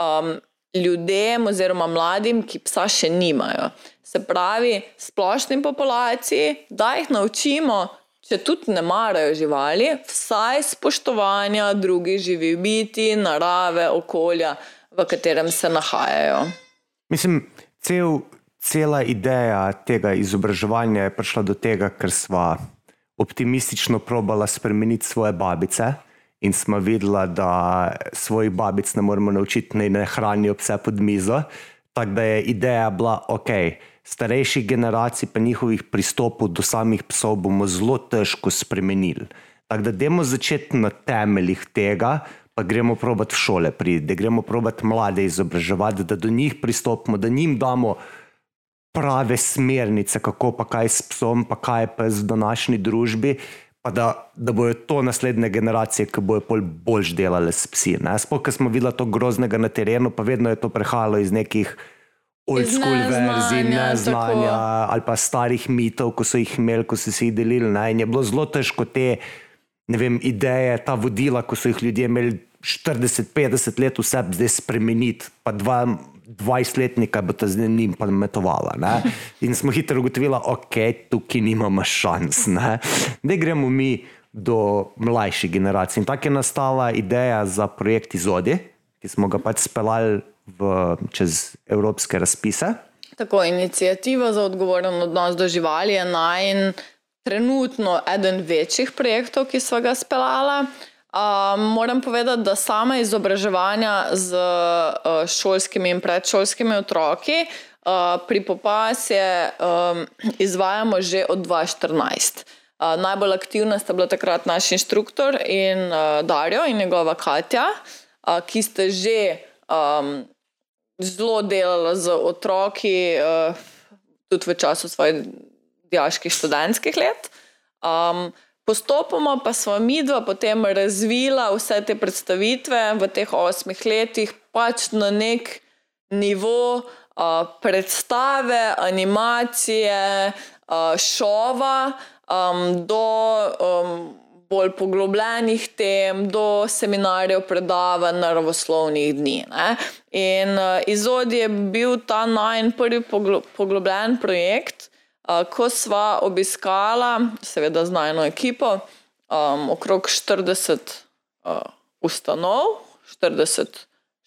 um, ljudem oziroma mladim, ki psa še nimajo. Se pravi, splošni populaciji, da jih naučimo, če tudi ne marajo živali, vsaj spoštovanja drugih živih biti, narave, okolja, v katerem se nahajajo. Mislim, cel, cela ideja tega izobraževanja je prišla do tega, ker smo optimistično probala spremeniti svoje babice. In smo videli, da svojih babic ne moremo naučiti, da ne hranijo vse pod mizo. Tako da je ideja bila, ok, starejših generacij, pa njihovih pristopov do samih psov bomo zelo težko spremenili. Tako da, demo začeti na temeljih tega, pa gremo provat v šole, pride, da gremo provat mlade izobraževati, da do njih pristopimo, da njim damo prave smernice, kako pa kaj s psom, pa kaj pa z današnji družbi. Da, da bojo to naslednje generacije, ki bojo bolj boljš delale s psi. Sploh, ker smo videli to groznega na terenu, pa vedno je to prehajalo iz nekih old school verzij, neznanja ali pa starih mitov, ko so jih imeli, ko so si jih delili. Ne? In je bilo zelo težko te vem, ideje, ta vodila, ko so jih ljudje imeli 40-50 let, vse zdaj spremeniti. Pa dva 20-letnika bo ta z njim pametovala. In smo hitro ugotovili, okay, tukaj nimamo šans. Ne? da gremo mi do mlajših generacij. In tako je nastala ideja za projekt Izodi, ki smo ga pač speljali čez evropske razpise. Tako, inicijativa za odgovoren odnos do živali je naj trenutno eden večjih projektov, ki so ga speljali. Um, moram povedati, da sama izobraževanja z uh, šolskimi in predšolskimi otroki uh, pri popasje um, izvajamo že od 2014. Uh, najbolj aktivna sta bila takrat naš inštruktor in uh, Darjo in njegova Katja, uh, ki ste že um, zelo delali z otroki, uh, tudi v času svojih diaških študentskih let. Um, Postopoma pa smo mi dva potem razvila vse te predstavitve v teh osmih letih, pač na nek nivo uh, predstave, animacije, uh, šova, um, do um, bolj poglobljenih tem, do seminarjev, predavanj, naravoslovnih dni. Ne? In uh, izod je bil ta najprej prvi poglobljen projekt ko sva obiskala, seveda z najno ekipo, um, okrog 40 uh, ustanov, 40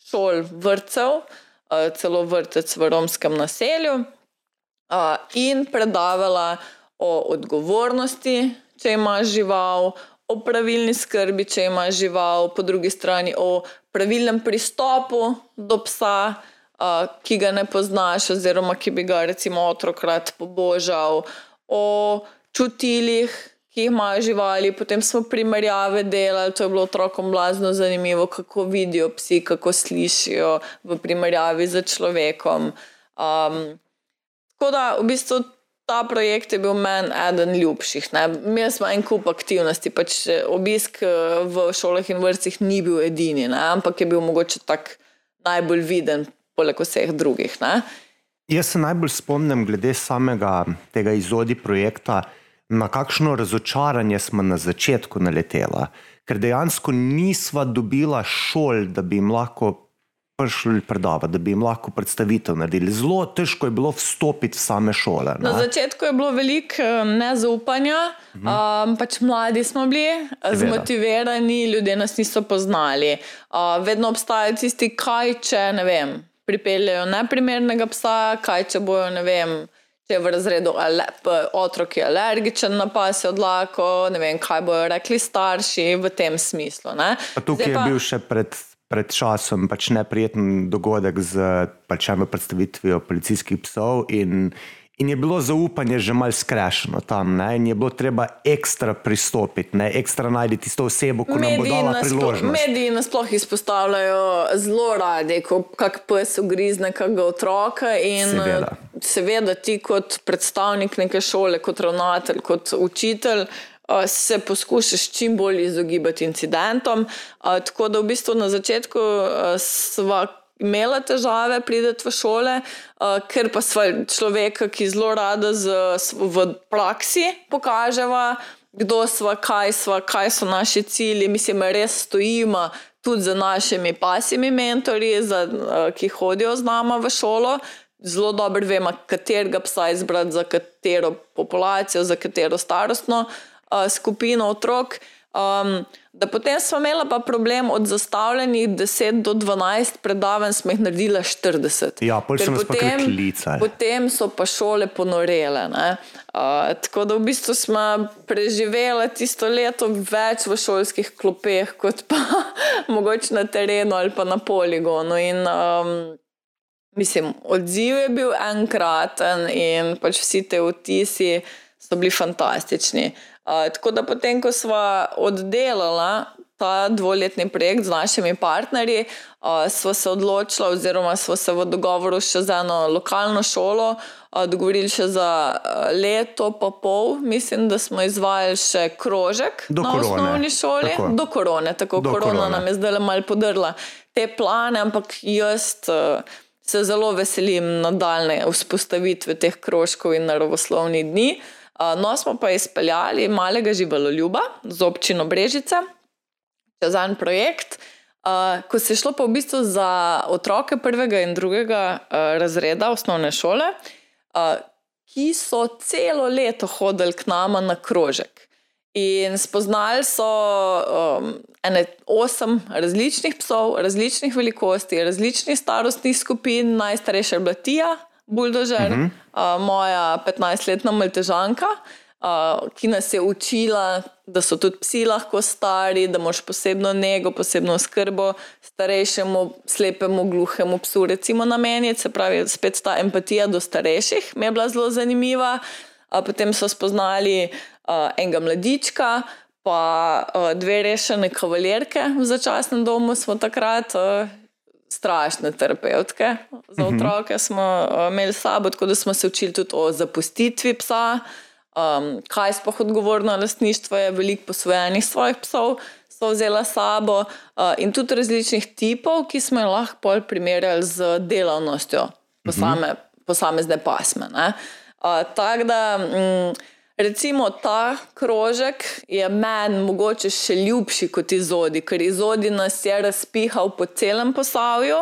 šol, vrtcev, uh, celo vrtec v romskem naselju, uh, in predavala o odgovornosti, če ima žival, o pravilni skrbi, če ima žival, po drugi strani o pravilnem pristopu do psa ki ga ne poznaš, oziroma ki bi ga recimo otrok rad pobožal, o čutilih, ki jih imajo živali. Potem smo primerjave delali, to je bilo otrokom blazno zanimivo, kako vidijo psi, kako slišijo v primerjavi z človekom. Um, tako da v bistvu. Ta projekt je bil meni eden ljubših. Imeli smo en kup aktivnosti, pač obisk v šolah in vrtcih ni bil edini, ne? ampak je bil mogoče tak najbolj viden poleg vseh drugih. Ne? Jaz se najbolj spomnim, glede samega tega izodi projekta, na kakšno razočaranje smo na začetku naletela, ker dejansko nisva dobila šol, da bi jim lahko prišli predavati, da bi jim lahko predstavitev naredili. Zelo težko je bilo vstopiti v same šole. Ne? Na začetku je bilo veliko nezaupanja, mhm. um, pač mladi smo bili, zmotivirani, ljudje nas niso poznali. Uh, vedno obstajajo tisti, kaj če ne vem pripeljejo neprimernega psa, kaj če bojo, ne vem, če je v razredu ale, otrok je alergičen na pasjo odlako, ne vem, kaj bojo rekli starši v tem smislu. Ne. Pa tukaj Zdaj je bil še pred, pred časom pač neprijeten dogodek z pač eno predstavitvijo policijskih psov. In, in je bilo zaupanje že malo skrešeno tam, ne? in je bilo treba ekstra pristopiti, ne? ekstra najti tisto osebo, ki nam bo dala priložnost. mediji nasploh izpostavljajo zelo radi, ko kak pes ugrizne kakega otroka. In, Seveda. seveda ti kot predstavnik neke šole, kot ravnatelj, kot učitelj. Se poskušaš čim bolj izogibati incidentom. Tako da v bistvu na začetku sva imela težave prideti v šole, eh, ker pa sva človeka, ki zelo rada z, v praksi pokaževa, kdo smo, kaj smo, kaj so naši cilji. Mislim, res stojimo tudi za našimi pasimi mentorji, za, uh, ki hodijo z nami v šolo. Zelo dobro vemo, katerega psa izbrati za katero populacijo, za katero starostno uh, skupino otrok. Um, da potem smo imeli pa problem od zastavljenih 10 do 12 predavanj, smo jih naredili 40. Ja, pol so kar klicali. Potem so pa šole ponorele. Uh, tako da v bistvu smo preživeli tisto leto več v šolskih klopeh, kot pa mogoče na terenu ali pa na poligonu. In, um, mislim, odziv je bil enkraten in pač vsi te vtisi so bili fantastični. Uh, tako da potem, ko smo oddelali ta dvoletni projekt z našimi partnerji, uh, smo se odločili, oziroma smo se v dogovoru še z eno lokalno šolo uh, dogovorili še za leto, pa pol. Mislim, da smo izvajali še krožek Do na korone. osnovni šoli, Tako. do korone, tako Do korona korone. nam je zdaj malo podrla te plane, ampak jaz. Uh, Se zelo veselim nadaljne vzpostavitve teh krožkov in naravoslovnih dni. Uh, No, smo pa izpeljali malega živaloljuba z občino Brežice, čez en projekt, uh, ko se je šlo pa v bistvu za otroke prvega in drugega uh, razreda osnovne šole, uh, ki so celo leto hodili k nama na krožek. In spoznali so um, ene osem različnih psov, različnih velikosti, različnih starostnih skupin, najstarejša je bila Tija, buldožer, uh -huh. uh, moja 15-letna maltežanka, uh, ki nas je učila, da so tudi psi lahko stari, da moš posebno nego, posebno skrbo starejšemu, slepemu, gluhemu psu, recimo nameniti. Se pravi, spet ta empatija do starejših mi je bila zelo zanimiva. Uh, potem so spoznali uh, enega mladička, pa uh, dve rešene kavalerke v začasnem domu smo takrat. Uh, Strašne terapevtke za otroke smo uh, imeli sabo, tako da smo se učili tudi o zapustitvi psa, um, kaj sploh odgovorno lastništvo je, veliko posvojenih svojih psov so vzela sabo uh, in tudi različnih tipov, ki smo jih lahko primerjali z delavnostjo posame, posamezne pasme. ne. Uh, Tako da. Mm, Recimo ta krožek je meni mogoče še ljubši kot izodi, ker izodi nas je razpihal po celem posavju,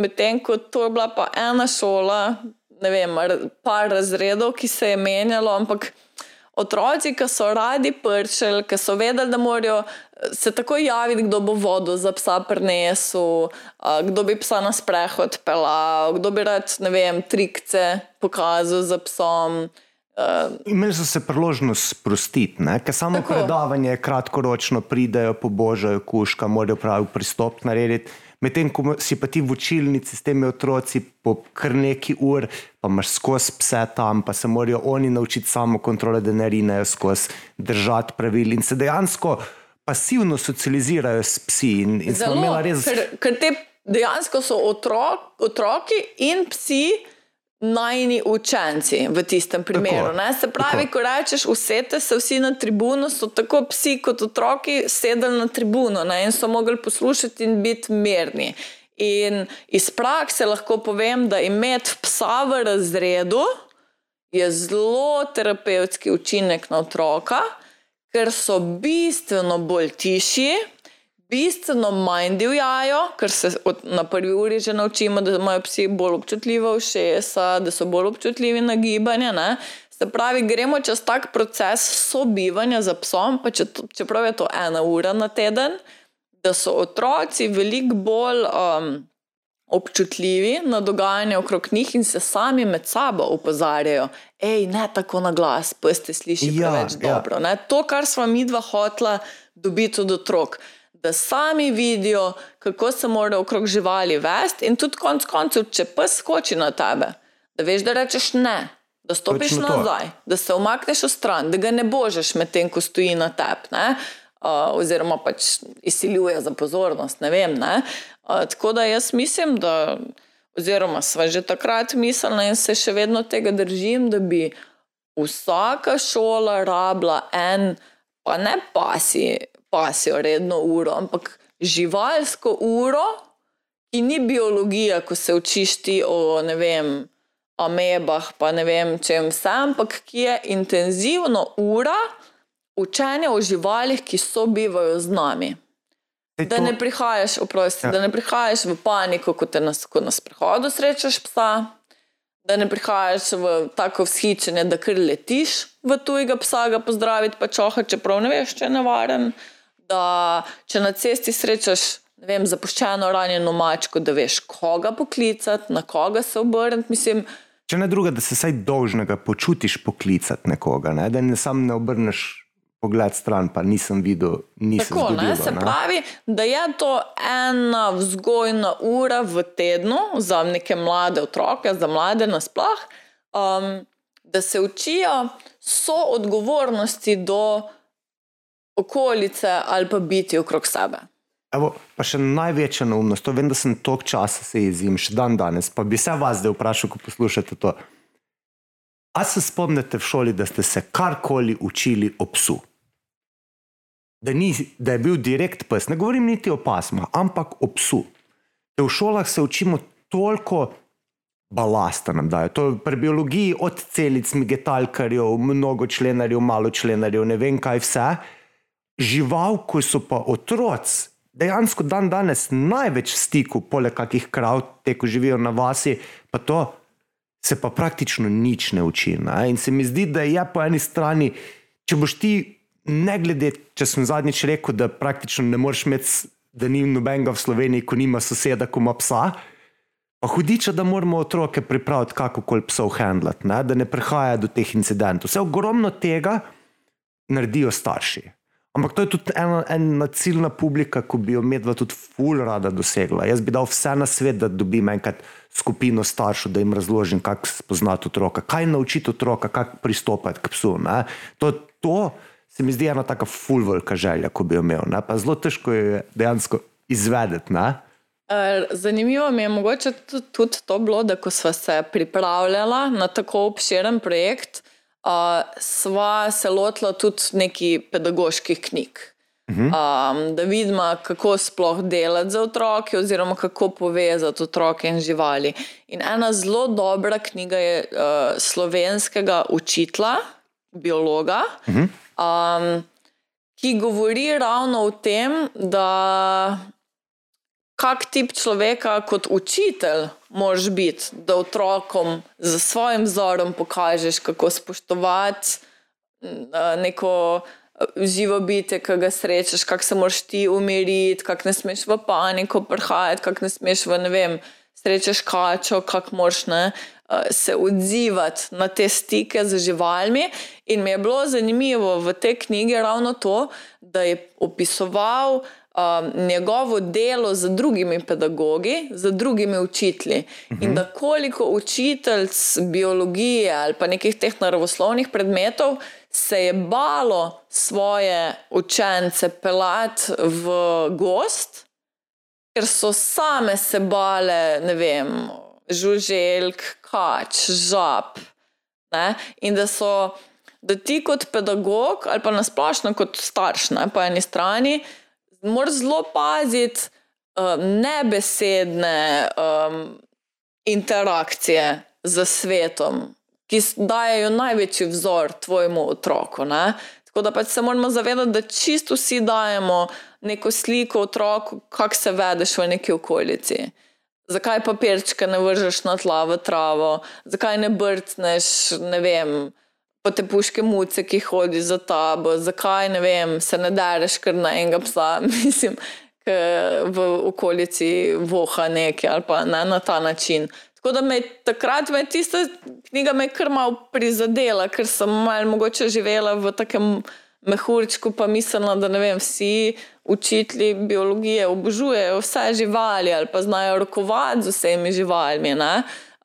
medtem ko to je bila pa ena šola, ne vem, par razredov, ki se je menjalo, ampak otroci, ki so radi pršili, ki so vedeli, da morajo eh, se takoj javiti, kdo bo vodo za psa prinesel, kdo bi psa na sprehod pelal, kdo bi rad, ne vem, trikce pokazal za psom. Imeli so se priložnost sprostiti, ker samo Tako. Predavanje je kratkoročno, pridejo, pobožajo kuška, morajo pravi pristop narediti. Medtem ko si pa ti v učilnici s temi otroci po kar neki ur, pa imaš skozi pse tam, pa se morajo oni naučiti samo kontrole, da ne rinejo skozi, držati pravil in se dejansko pasivno socializirajo s psi. In, in imeli res ker, ker te dejansko so otrok, otroki in psi. Najni učenci v tistem primeru. Tako, ne. Se pravi, tako. ko rečeš, usete se vsi na tribuno, so tako psi kot otroki sedeli na tribuno ne, in so mogli poslušati in biti mirni. In iz prakse lahko povem, da imeti psa v razredu je zelo terapevtski učinek na otroka, ker so bistveno bolj tiši, bistveno manj divjajo, ker se od, na prvi uri že naučimo, da imajo psi bolj občutljiva ušesa, da so bolj občutljivi na gibanje. Ne? Se pravi, gremo čez tak proces sobivanja za psom, pa če, to- čeprav je to ena ura na teden, da so otroci veliko bolj. Um, občutljivi na dogajanje okrog njih in se sami med sabo opozarjajo, hej, ne tako na glas, pa ste slišali Ja, preveč ja. dobro. Ne? To, kar smo mi dva hotla dobiti od otrok. Da sami vidijo, kako se morajo okrog živali vesti, in tudi konec koncev, če pes skoči na tebe, da veš, da rečeš ne, da stopiš Točno to. nazaj, da se umakneš v stran, da ga ne božeš medtem, ko stoji na tebi, uh, oziroma pač izsiljuje za pozornost. Ne vem, ne? Uh, tako da jaz mislim, da, oziroma sva že takrat mislila in se še vedno tega držim, da bi vsaka šola rabila en, pa ne pasi, pasijo redno uro, ampak živalsko uro, ki ni biologija, ko se učiš ti o ne vem. Amebah, pa ne vem, čem vse, ampak ki je intenzivno ura učenja o živalih, ki sobivajo z nami. Da ne prihajaš, oprosti, Ja. da ne prihajaš v paniko, ko te nas, ko na sprehodu srečaš psa, da ne prihajaš v tako vzhičenje, da kar letiš v tujega psa, ga pozdraviti, pa čoha, čeprav ne veš, če je nevaren. Da če na cesti srečaš vem, zapuščeno ranjeno mačko, da veš, koga poklicati, na koga se obrniti. Mislim, Če ne druga, da se vsaj dolžnega počutiš poklicati nekoga, ne? da ne sam ne obrneš pogled stran, pa nisem videl, nisem Tako, zgodilo. ne, se ne. pravi, da je to ena vzgojna ura v tednu za neke mlade otroke, za mlade nasploh, um, da se učijo so odgovornosti do okolice ali pa biti okrog sebe. Evo, pa še največja neumnost, to vem, da sem toliko časa se jezim, še dan danes, pa bi se vas zdaj vprašal, ko poslušate to. A se spomnite v šoli, da ste se karkoli učili o psu? Da, ni, da je bil direkt pes, ne govorim niti o pasmah, ampak o psu. Da v šolah se učimo toliko balasta nam dajo. To je pri biologiji od celic, migetalkarjev, mnogo členarjev, malo členarjev, ne vem kaj vse. Žival, ko so pa otroci, dejansko dan danes največ v stiku, poleg kakih krav, te, ko živijo na vasi, pa to se pa praktično nič ne uči. Ne? In se mi zdi, da je po eni strani, če boš ti, ne glede, če sem zadnjič rekel, da praktično ne moreš imeti, da ni nobenega v Sloveniji, ko nima soseda, ko ima psa. Pa hudiče, da moramo otroke pripraviti, kako koli psov handlati, ne? da ne prihaja do teh incidentov. Vse ogromno tega naredijo starši. Ampak to je tudi ena, ena ciljna publika, ki bi jo medva tudi ful rada dosegla. Jaz bi dal vse na svet, da dobim enkrat skupino staršev, da jim razložim, kako spoznati otroka, kaj naučiti otroka, kako pristopati k psu. ne. To, to se mi zdi ena taka ful velika želja, ko bi jo imel. Ne? Pa zelo težko je dejansko izvedeti. Ne? Eh, Zanimivo mi je mogoče tu- tudi to bilo, da ko smo se pripravljala na tako obširen projekt, uh, sva se lotila tudi nekih pedagoških knjig. Um, da vidimo, kako sploh delati za otroke, oziroma kako povezati otroke in živali. In ena zelo dobra knjiga je uh, slovenskega učitla, biologa, um, ki govori ravno o tem, da kak tip človeka kot učitelj moraš biti, da otrokom z svojim vzorom pokažeš, kako spoštovati neko živo bitje, ki ga srečaš, kako se moraš ti umiriti, kako ne smeš v paniko prihajati, kako ne smeš v ne vem, srečaš kačo, kako moraš ne. Se odzivati na te stike z živalmi, in mi je bilo zanimivo v tej knjigi ravno to, da je opisoval um, njegovo delo z drugimi pedagogi, z drugimi učitelji. Uh -huh. In da koliko učiteljic biologije ali pa nekih teh naravoslovnih predmetov se je balo svoje učence pelati v gost, ker so same se bale, ne vem, žuželk, kač, žab. Ne? In da so. Da ti kot pedagog ali pa nasplošno kot starš ne, po eni strani moraš zelo paziti uh, nebesedne um, interakcije z svetom, ki dajo največji vzor tvojemu otroku. Ne? Tako da pač se moramo zavedati, da čisto vsi dajemo neko sliko otroku, kako se vedeš v neki okolici. Zakaj papirčke ne vržeš na tla v travo, zakaj ne brcneš, ne vem, po te puške muce, ki hodi za tabo, zakaj ne vem, se ne dereš kar na enega psa. Mislim, ki v okolici voha nekaj ali pa ne na ta način. Tako da me takrat me tista knjiga me kar malo prizadela, ker sem malo mogoče živela v takem mehurčku, pa mislila, da ne vem, vsi učitelji biologije obožujejo vse živali ali pa znajo rokovati z vsemi živalmi.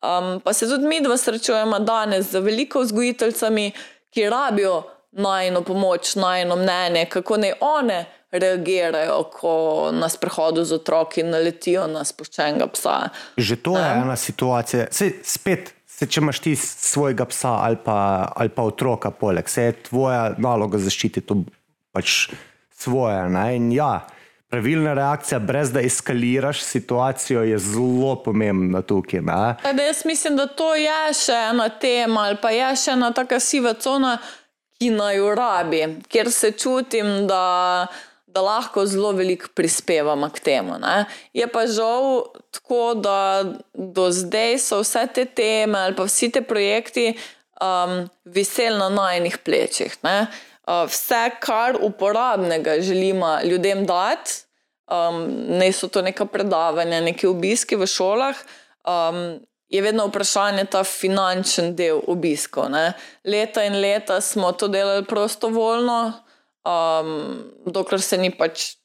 Um, pa se tudi mi dva srečujemo danes z veliko vzgojiteljicami, ki rabijo najno pomoč, najno mnenje, kako naj one reagirajo, ko na sprehodu z otroki naletijo na spuščenega psa. Že to ne? je ena situacija. Sej, spet, se, če imaš ti svojega psa ali pa, ali pa otroka, poleg se je tvoja naloga zaščititi to pač svoje. Ne? In ja. Pravilna reakcija, brez da eskaliraš situacijo, je zelo pomembna tukaj. Jaz mislim, da to je še ena tema ali pa je še ena taka siva cona, ki naj jo rabi, ker se čutim, da, da lahko zelo veliko prispevamo k temu. Ne? Je pa žal tako, da do zdaj so vse te teme ali pa vsi ti projekti um, viseli na najnih plečih. Ne? Uh, vse, kar uporabnega želimo ljudem dati, um, ne so to neka predavanja, neki obiski v šolah, um, je vedno vprašanje ta finančen del obiskov. Ne. Leta in leta smo to delali prostovoljno, um, dokler se ni pač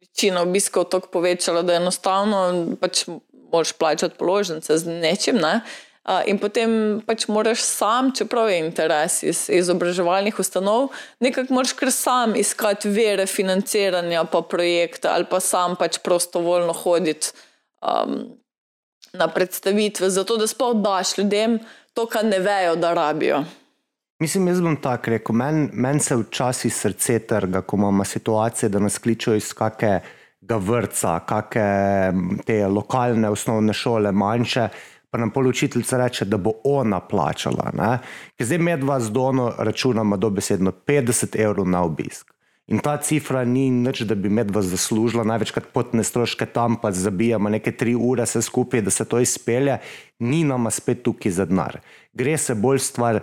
večina obiskov tako povečala, da je enostavno pač moraš plačati položnice z nečim. Ne. Uh, in potem pač moraš sam, čeprav je interes iz izobraževalnih ustanov, nekako moraš kar sam iskati vere financiranja, pa projekte ali pa sam pač prostovoljno hoditi. Um, na predstavitve, zato da sploh daš ljudem to, kar ne vejo, da rabijo. Mislim, jaz bom tako rekel. Meni men se včasih srce trga, ko imamo situacije, da nas kličejo iz kakega vrca, kakšne te lokalne osnovne šole, manjše. Pa nam polučiteljica reče, da bo ona plačala. Zdaj med vas dono računamo dobesedno 50 evrov na obisk. In ta cifra ni nič, da bi med vas zaslužila, največkrat potne stroške tam, pa zabijamo nekaj tri ure, vse skupaj, da se to izpelje, ni nama spet tukaj za denar. Gre se bolj stvar,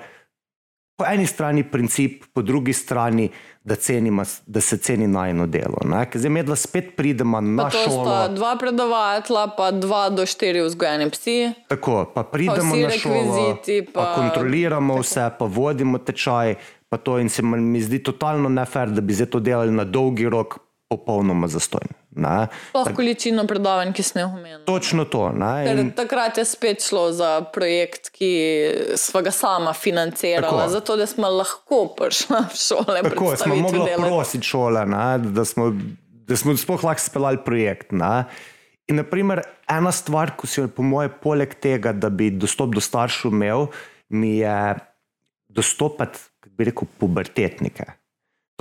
po eni strani princip, po drugi strani, da, cenima, da se ceni najno delo. Zdaj med vas spet pridemo na to. To sta dva predavatelja, pa dva do štiri vzgojeni psi. Tako, pa pridemo pa na šolo, pa... pa kontroliramo tako. vse, pa vodimo tečaj pa to in se mi zdi totalno nefer, da bi zdaj to delali na dolgi rok, popolnoma zastojno. Sploh tak, količino predavanj, ki smo jih omenili. Točno to. In... Takrat je spet šlo za projekt, ki smo ga sama financirali, zato da smo lahko prišli v šole. Tako smo mogli prositi šole, ne? da smo, da smo sploh lahko speljali projekt. Ne? In naprimer, ena stvar, ko si jo po moje, poleg tega, da bi dostop do staršev imel, mi je dostopati bi rekel, pubertetnike.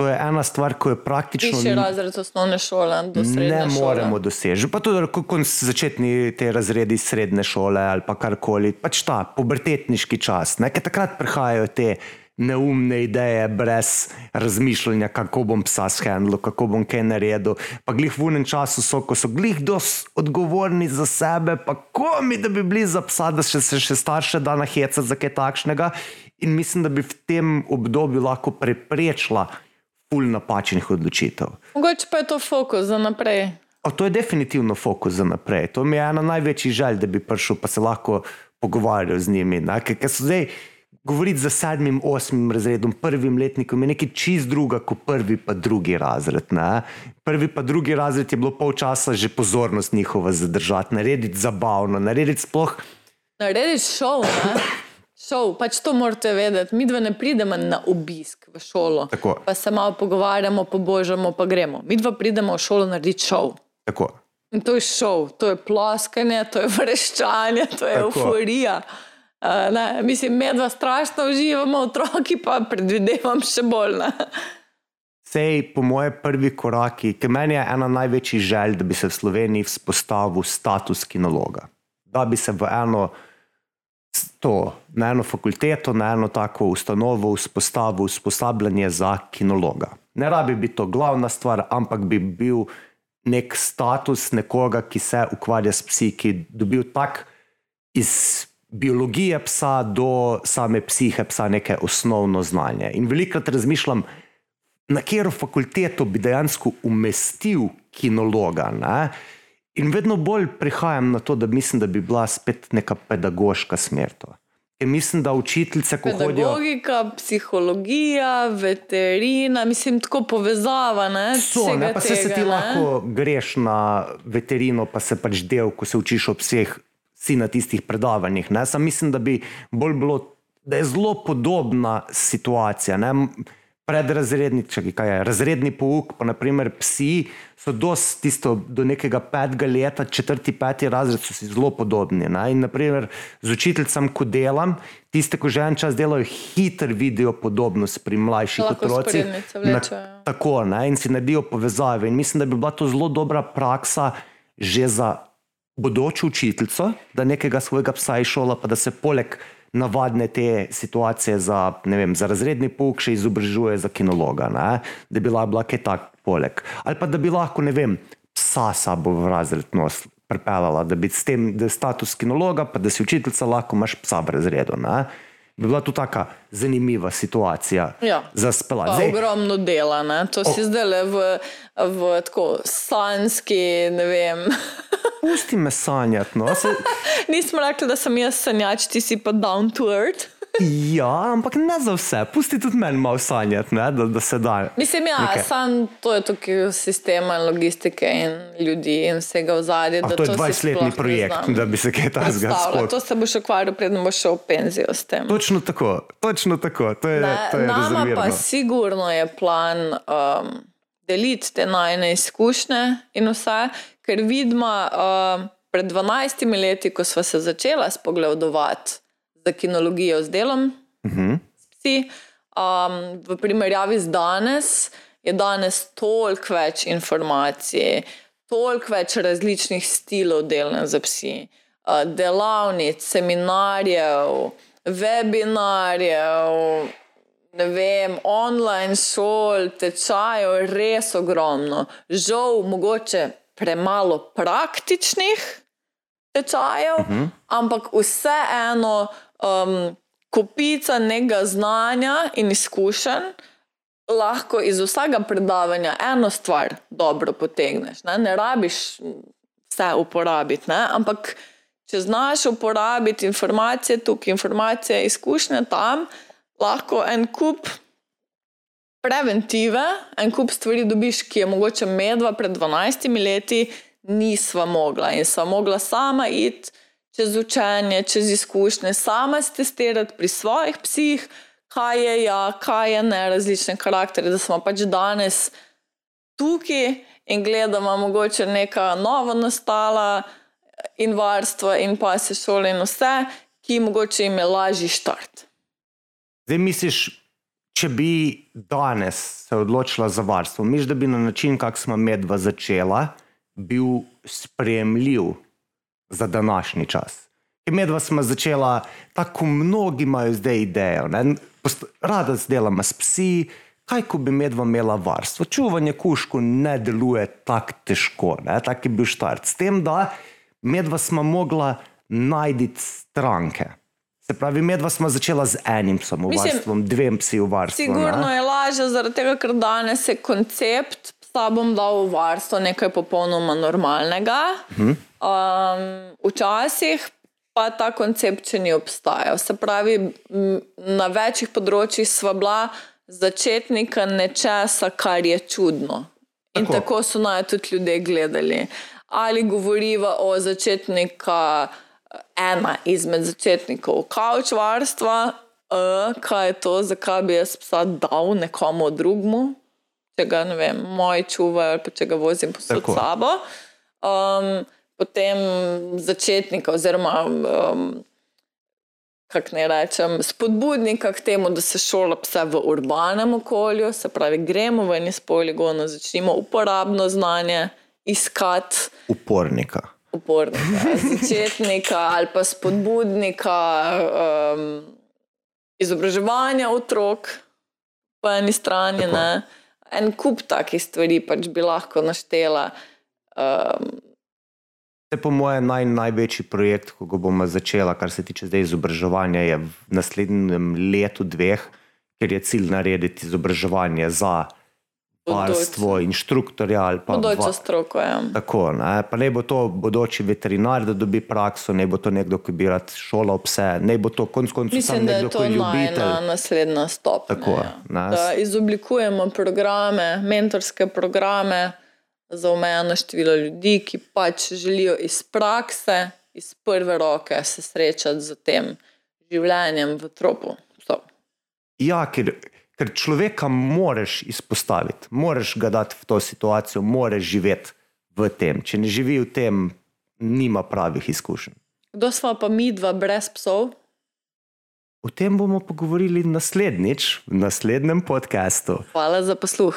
To je ena stvar, ko je praktično. Še razred osnovne šole, do srednje ne šole. moremo doseči. Pa tudi začetni te razredi srednje šole ali pa karkoli. Pač ta pubertetniški čas, ker takrat prihajajo te neumne ideje, brez razmišljanja, kako bom psa skenil, kako bom kaj naredil. Pa glih v unem času so, ko so glih dosti odgovorni za sebe, pa komi, da bi bili za psa, da še se še starše da na heca za kaj takšnega in mislim, da bi v tem obdobju lahko preprečila pol napačnih odločitev. Mogoče pa je to fokus za naprej. O, to je definitivno fokus za naprej. To mi je ena največjih želj, da bi prišel pa se lahko pogovarjal z njimi. Ker so zdaj govoriti za sedmim, osmim razredom, prvim letnikom je nekaj čist druga kot prvi pa drugi razred. Ne? Prvi pa drugi razred je bilo pol časa že pozornost njihova zadržati, narediti zabavno, narediti sploh. Narediti šov. Šov, pač to morate vedeti. Mi dva ne pridemo na obisk v šolo, Tako. pa se malo pogovarjamo, pobožamo, pa gremo. Mi dva pridemo v šolo narediti šov. Tako. In to je šov, to je ploskanje, to je vreščanje, to je Tako. euforija. Uh, ne, mislim, mi dva strašno uživamo, otroki pa predvidevam še bolj. Ne. Sej, po moje prvi koraki, ki meni je ena največjih želj, da bi se v Sloveniji vzpostavil status kinologa. Da bi se v eno to, na eno fakulteto, na eno tako ustanovo vzpostavil usposabljanje za kinologa. Ne rabi biti to glavna stvar, ampak bi bil nek status nekoga, ki se ukvarja s psi, ki je dobil tak iz biologije psa do same psihe psa neke osnovno znanje. In velikrat razmišljam, na katero fakulteto bi dejansko umestil kinologa. Ne? In vedno bolj prihajam na to, da mislim, da bi bila spet neka pedagoška smer. To. Ker mislim, da učiteljice, ko hodijo. Pedagogika, psihologija, veterina, mislim, tako povezava. Ne, So, ne, pa se, se tega, ti ne. lahko greš na veterino, pa se pač del, ko se učiš ob vseh, si na tistih predavanjih. ne. Sam mislim, da bi bolj bilo, da je zelo podobna situacija. Ne? Predrazredni, čakaj, kaj je, razredni pouk, pa naprimer psi, so dosti tisto do nekega petega leta, četrti, peti razred so si zelo podobni. Ne? In naprimer z učiteljcem, ko delam, tiste, ko že en čas delajo, hiter vidijo podobnost pri mlajših Lahko otrocih. Na-. Tako, ne, in si naredijo povezave. In mislim, da bi bila to zelo dobra praksa že za bodočo učiteljico, da nekega svojega psa izšola, pa da se poleg navadne te situacije za, vem, za razredni pouk še izobražuje za kinologa. Ne, da bi bila, bila kaj tak poleg. Ali pa da bi lahko, ne vem, psa sabo v razred nos. Pripeljala, da bi s tem, da je status kinologa, pa da si učiteljica, lahko imaš psa v razredu. Ne? Bi bila to taka zanimiva situacija Ja. za. Pa Zdaj- ogromno dela, ne? to si zdaj le v, v tako sanski, ne vem. Pusti me sanjati. No. Se, Nismo rekli, da sem jaz sanjač, ti si pa down to earth. Ja, ampak ne za vse. Pusti tudi meni malo sanjati, ne, da, da se da. Mislim, ja, sam to je tukaj sistema in logistike in ljudi in vsega v zadnji. A to je 20-letni projekt, da bi se kaj takega Predstavlja. To se boš ukvarjal, preden boš šel v penzijo s tem. Točno tako, točno tako. To je, Ne, to je nama rezervirano. pa sigurno je plan um, deliti te najne izkušnje in vse, ker vidimo um, pred 12 leti, ko smo se začela spogledovati za kinologijo z delom, uh -huh. s psi, um, v primerjavi z danes, je danes toliko več informacij, toliko več različnih stilov delanja za psi, uh, delavnic, seminarjev, webinarjev, ne vem, online šol, tečajev, res ogromno. Žal, mogoče premalo praktičnih tečajev, uh -huh. ampak vseeno um, kupica nekega znanja in izkušenj. Lahko iz vsakega predavanja eno stvar dobro potegneš. Ne, ne rabiš vse uporabiti, ne? ampak če znaš uporabiti informacije tukaj, informacije, izkušnje tam, lahko en kup preventive, en kup stvari dobiš, ki je mogoče medva pred 12 leti nisva mogla in sva mogla sama iti čez učenje, čez izkušnje, sama testirati pri svojih psih, kaj je ja, kaj je ne, različne karakterje, da smo pač danes tukaj in gledamo mogoče neka nova nastala in varstva in pa se šole in vse, ki mogoče jim je lažji štart. Zdaj misliš, če bi danes se odločila za varstvo, misliš, da bi na način, kak smo medva začela, bil sprejemljiv za današnji čas? Ker medva smo začela, tako mnogi imajo zdaj idejo, ne? Rada delamo s psi. Kaj, ko bi medva imela varstvo? Čuvanje kužku ne deluje tako težko, ne? tak je bil štart. S tem, da medva smo mogla najti stranke. Se pravi, medva smo začela z enim psom v Mislim, varstvom, dvem psi v varstvu. Sigurno ne? je lažje, zaradi tega, ker danes je koncept psa bom dal v varstvo nekaj popolnoma normalnega. Um, včasih pa ta koncept še ni obstajal. Se pravi, na večjih področjih sva bila začetnika nečesa, kar je čudno. In Tako. tako, so naj tudi ljudje gledali. Ali govoriva o začetnika, ena izmed začetnikov kavčvarstva, uh, kaj je to, zakaj bi jaz psa dal nekomu drugmu, če ga vem, moj čuvaj ali pa če ga vozim posod s sabo. Um, potem začetnika, oziroma um, kako ne rečem, spodbudnika k temu, da se šola pse v urbanem okolju, se pravi, gremo ven iz poligona, začnemo uporabno znanje iskati Upornika. upornika, začetnika ali pa spodbudnika um, izobraževanja otrok, po eni strani. Tako. Ne. En kup takih stvari pač bi lahko naštela. Um, To je po mojem naj, največji projekt, ko ga bomo začela, kar se tiče zdaj izobraževanja, je v naslednjem letu, dveh, ker je cilj narediti izobraževanje za varstvo, inštruktorja ali pa Bodoča va- stroko ja. Tako, ne? pa ne bo to bodoči veterinar, da dobi prakso, ne bo to nekdo, ki bi rad šolal pse, ne bo to konc koncev Mislim, sam da je nekdo, to ki je ljubitelj. najna naslednja stopnja. Tako ja. ne. Da izoblikujemo programe, mentorske programe za omejeno število ljudi, ki pač želijo iz prakse, iz prve roke se srečati z tem življenjem v tropu. Ja, ker, ker človeka moraš izpostaviti, moraš ga dati v to situacijo, moraš živeti v tem. Če ne živi v tem, nima pravih izkušenj. Kdo sva pa mi dva brez psov? O tem bomo pogovorili naslednjič, v naslednjem podkastu. Hvala za posluh.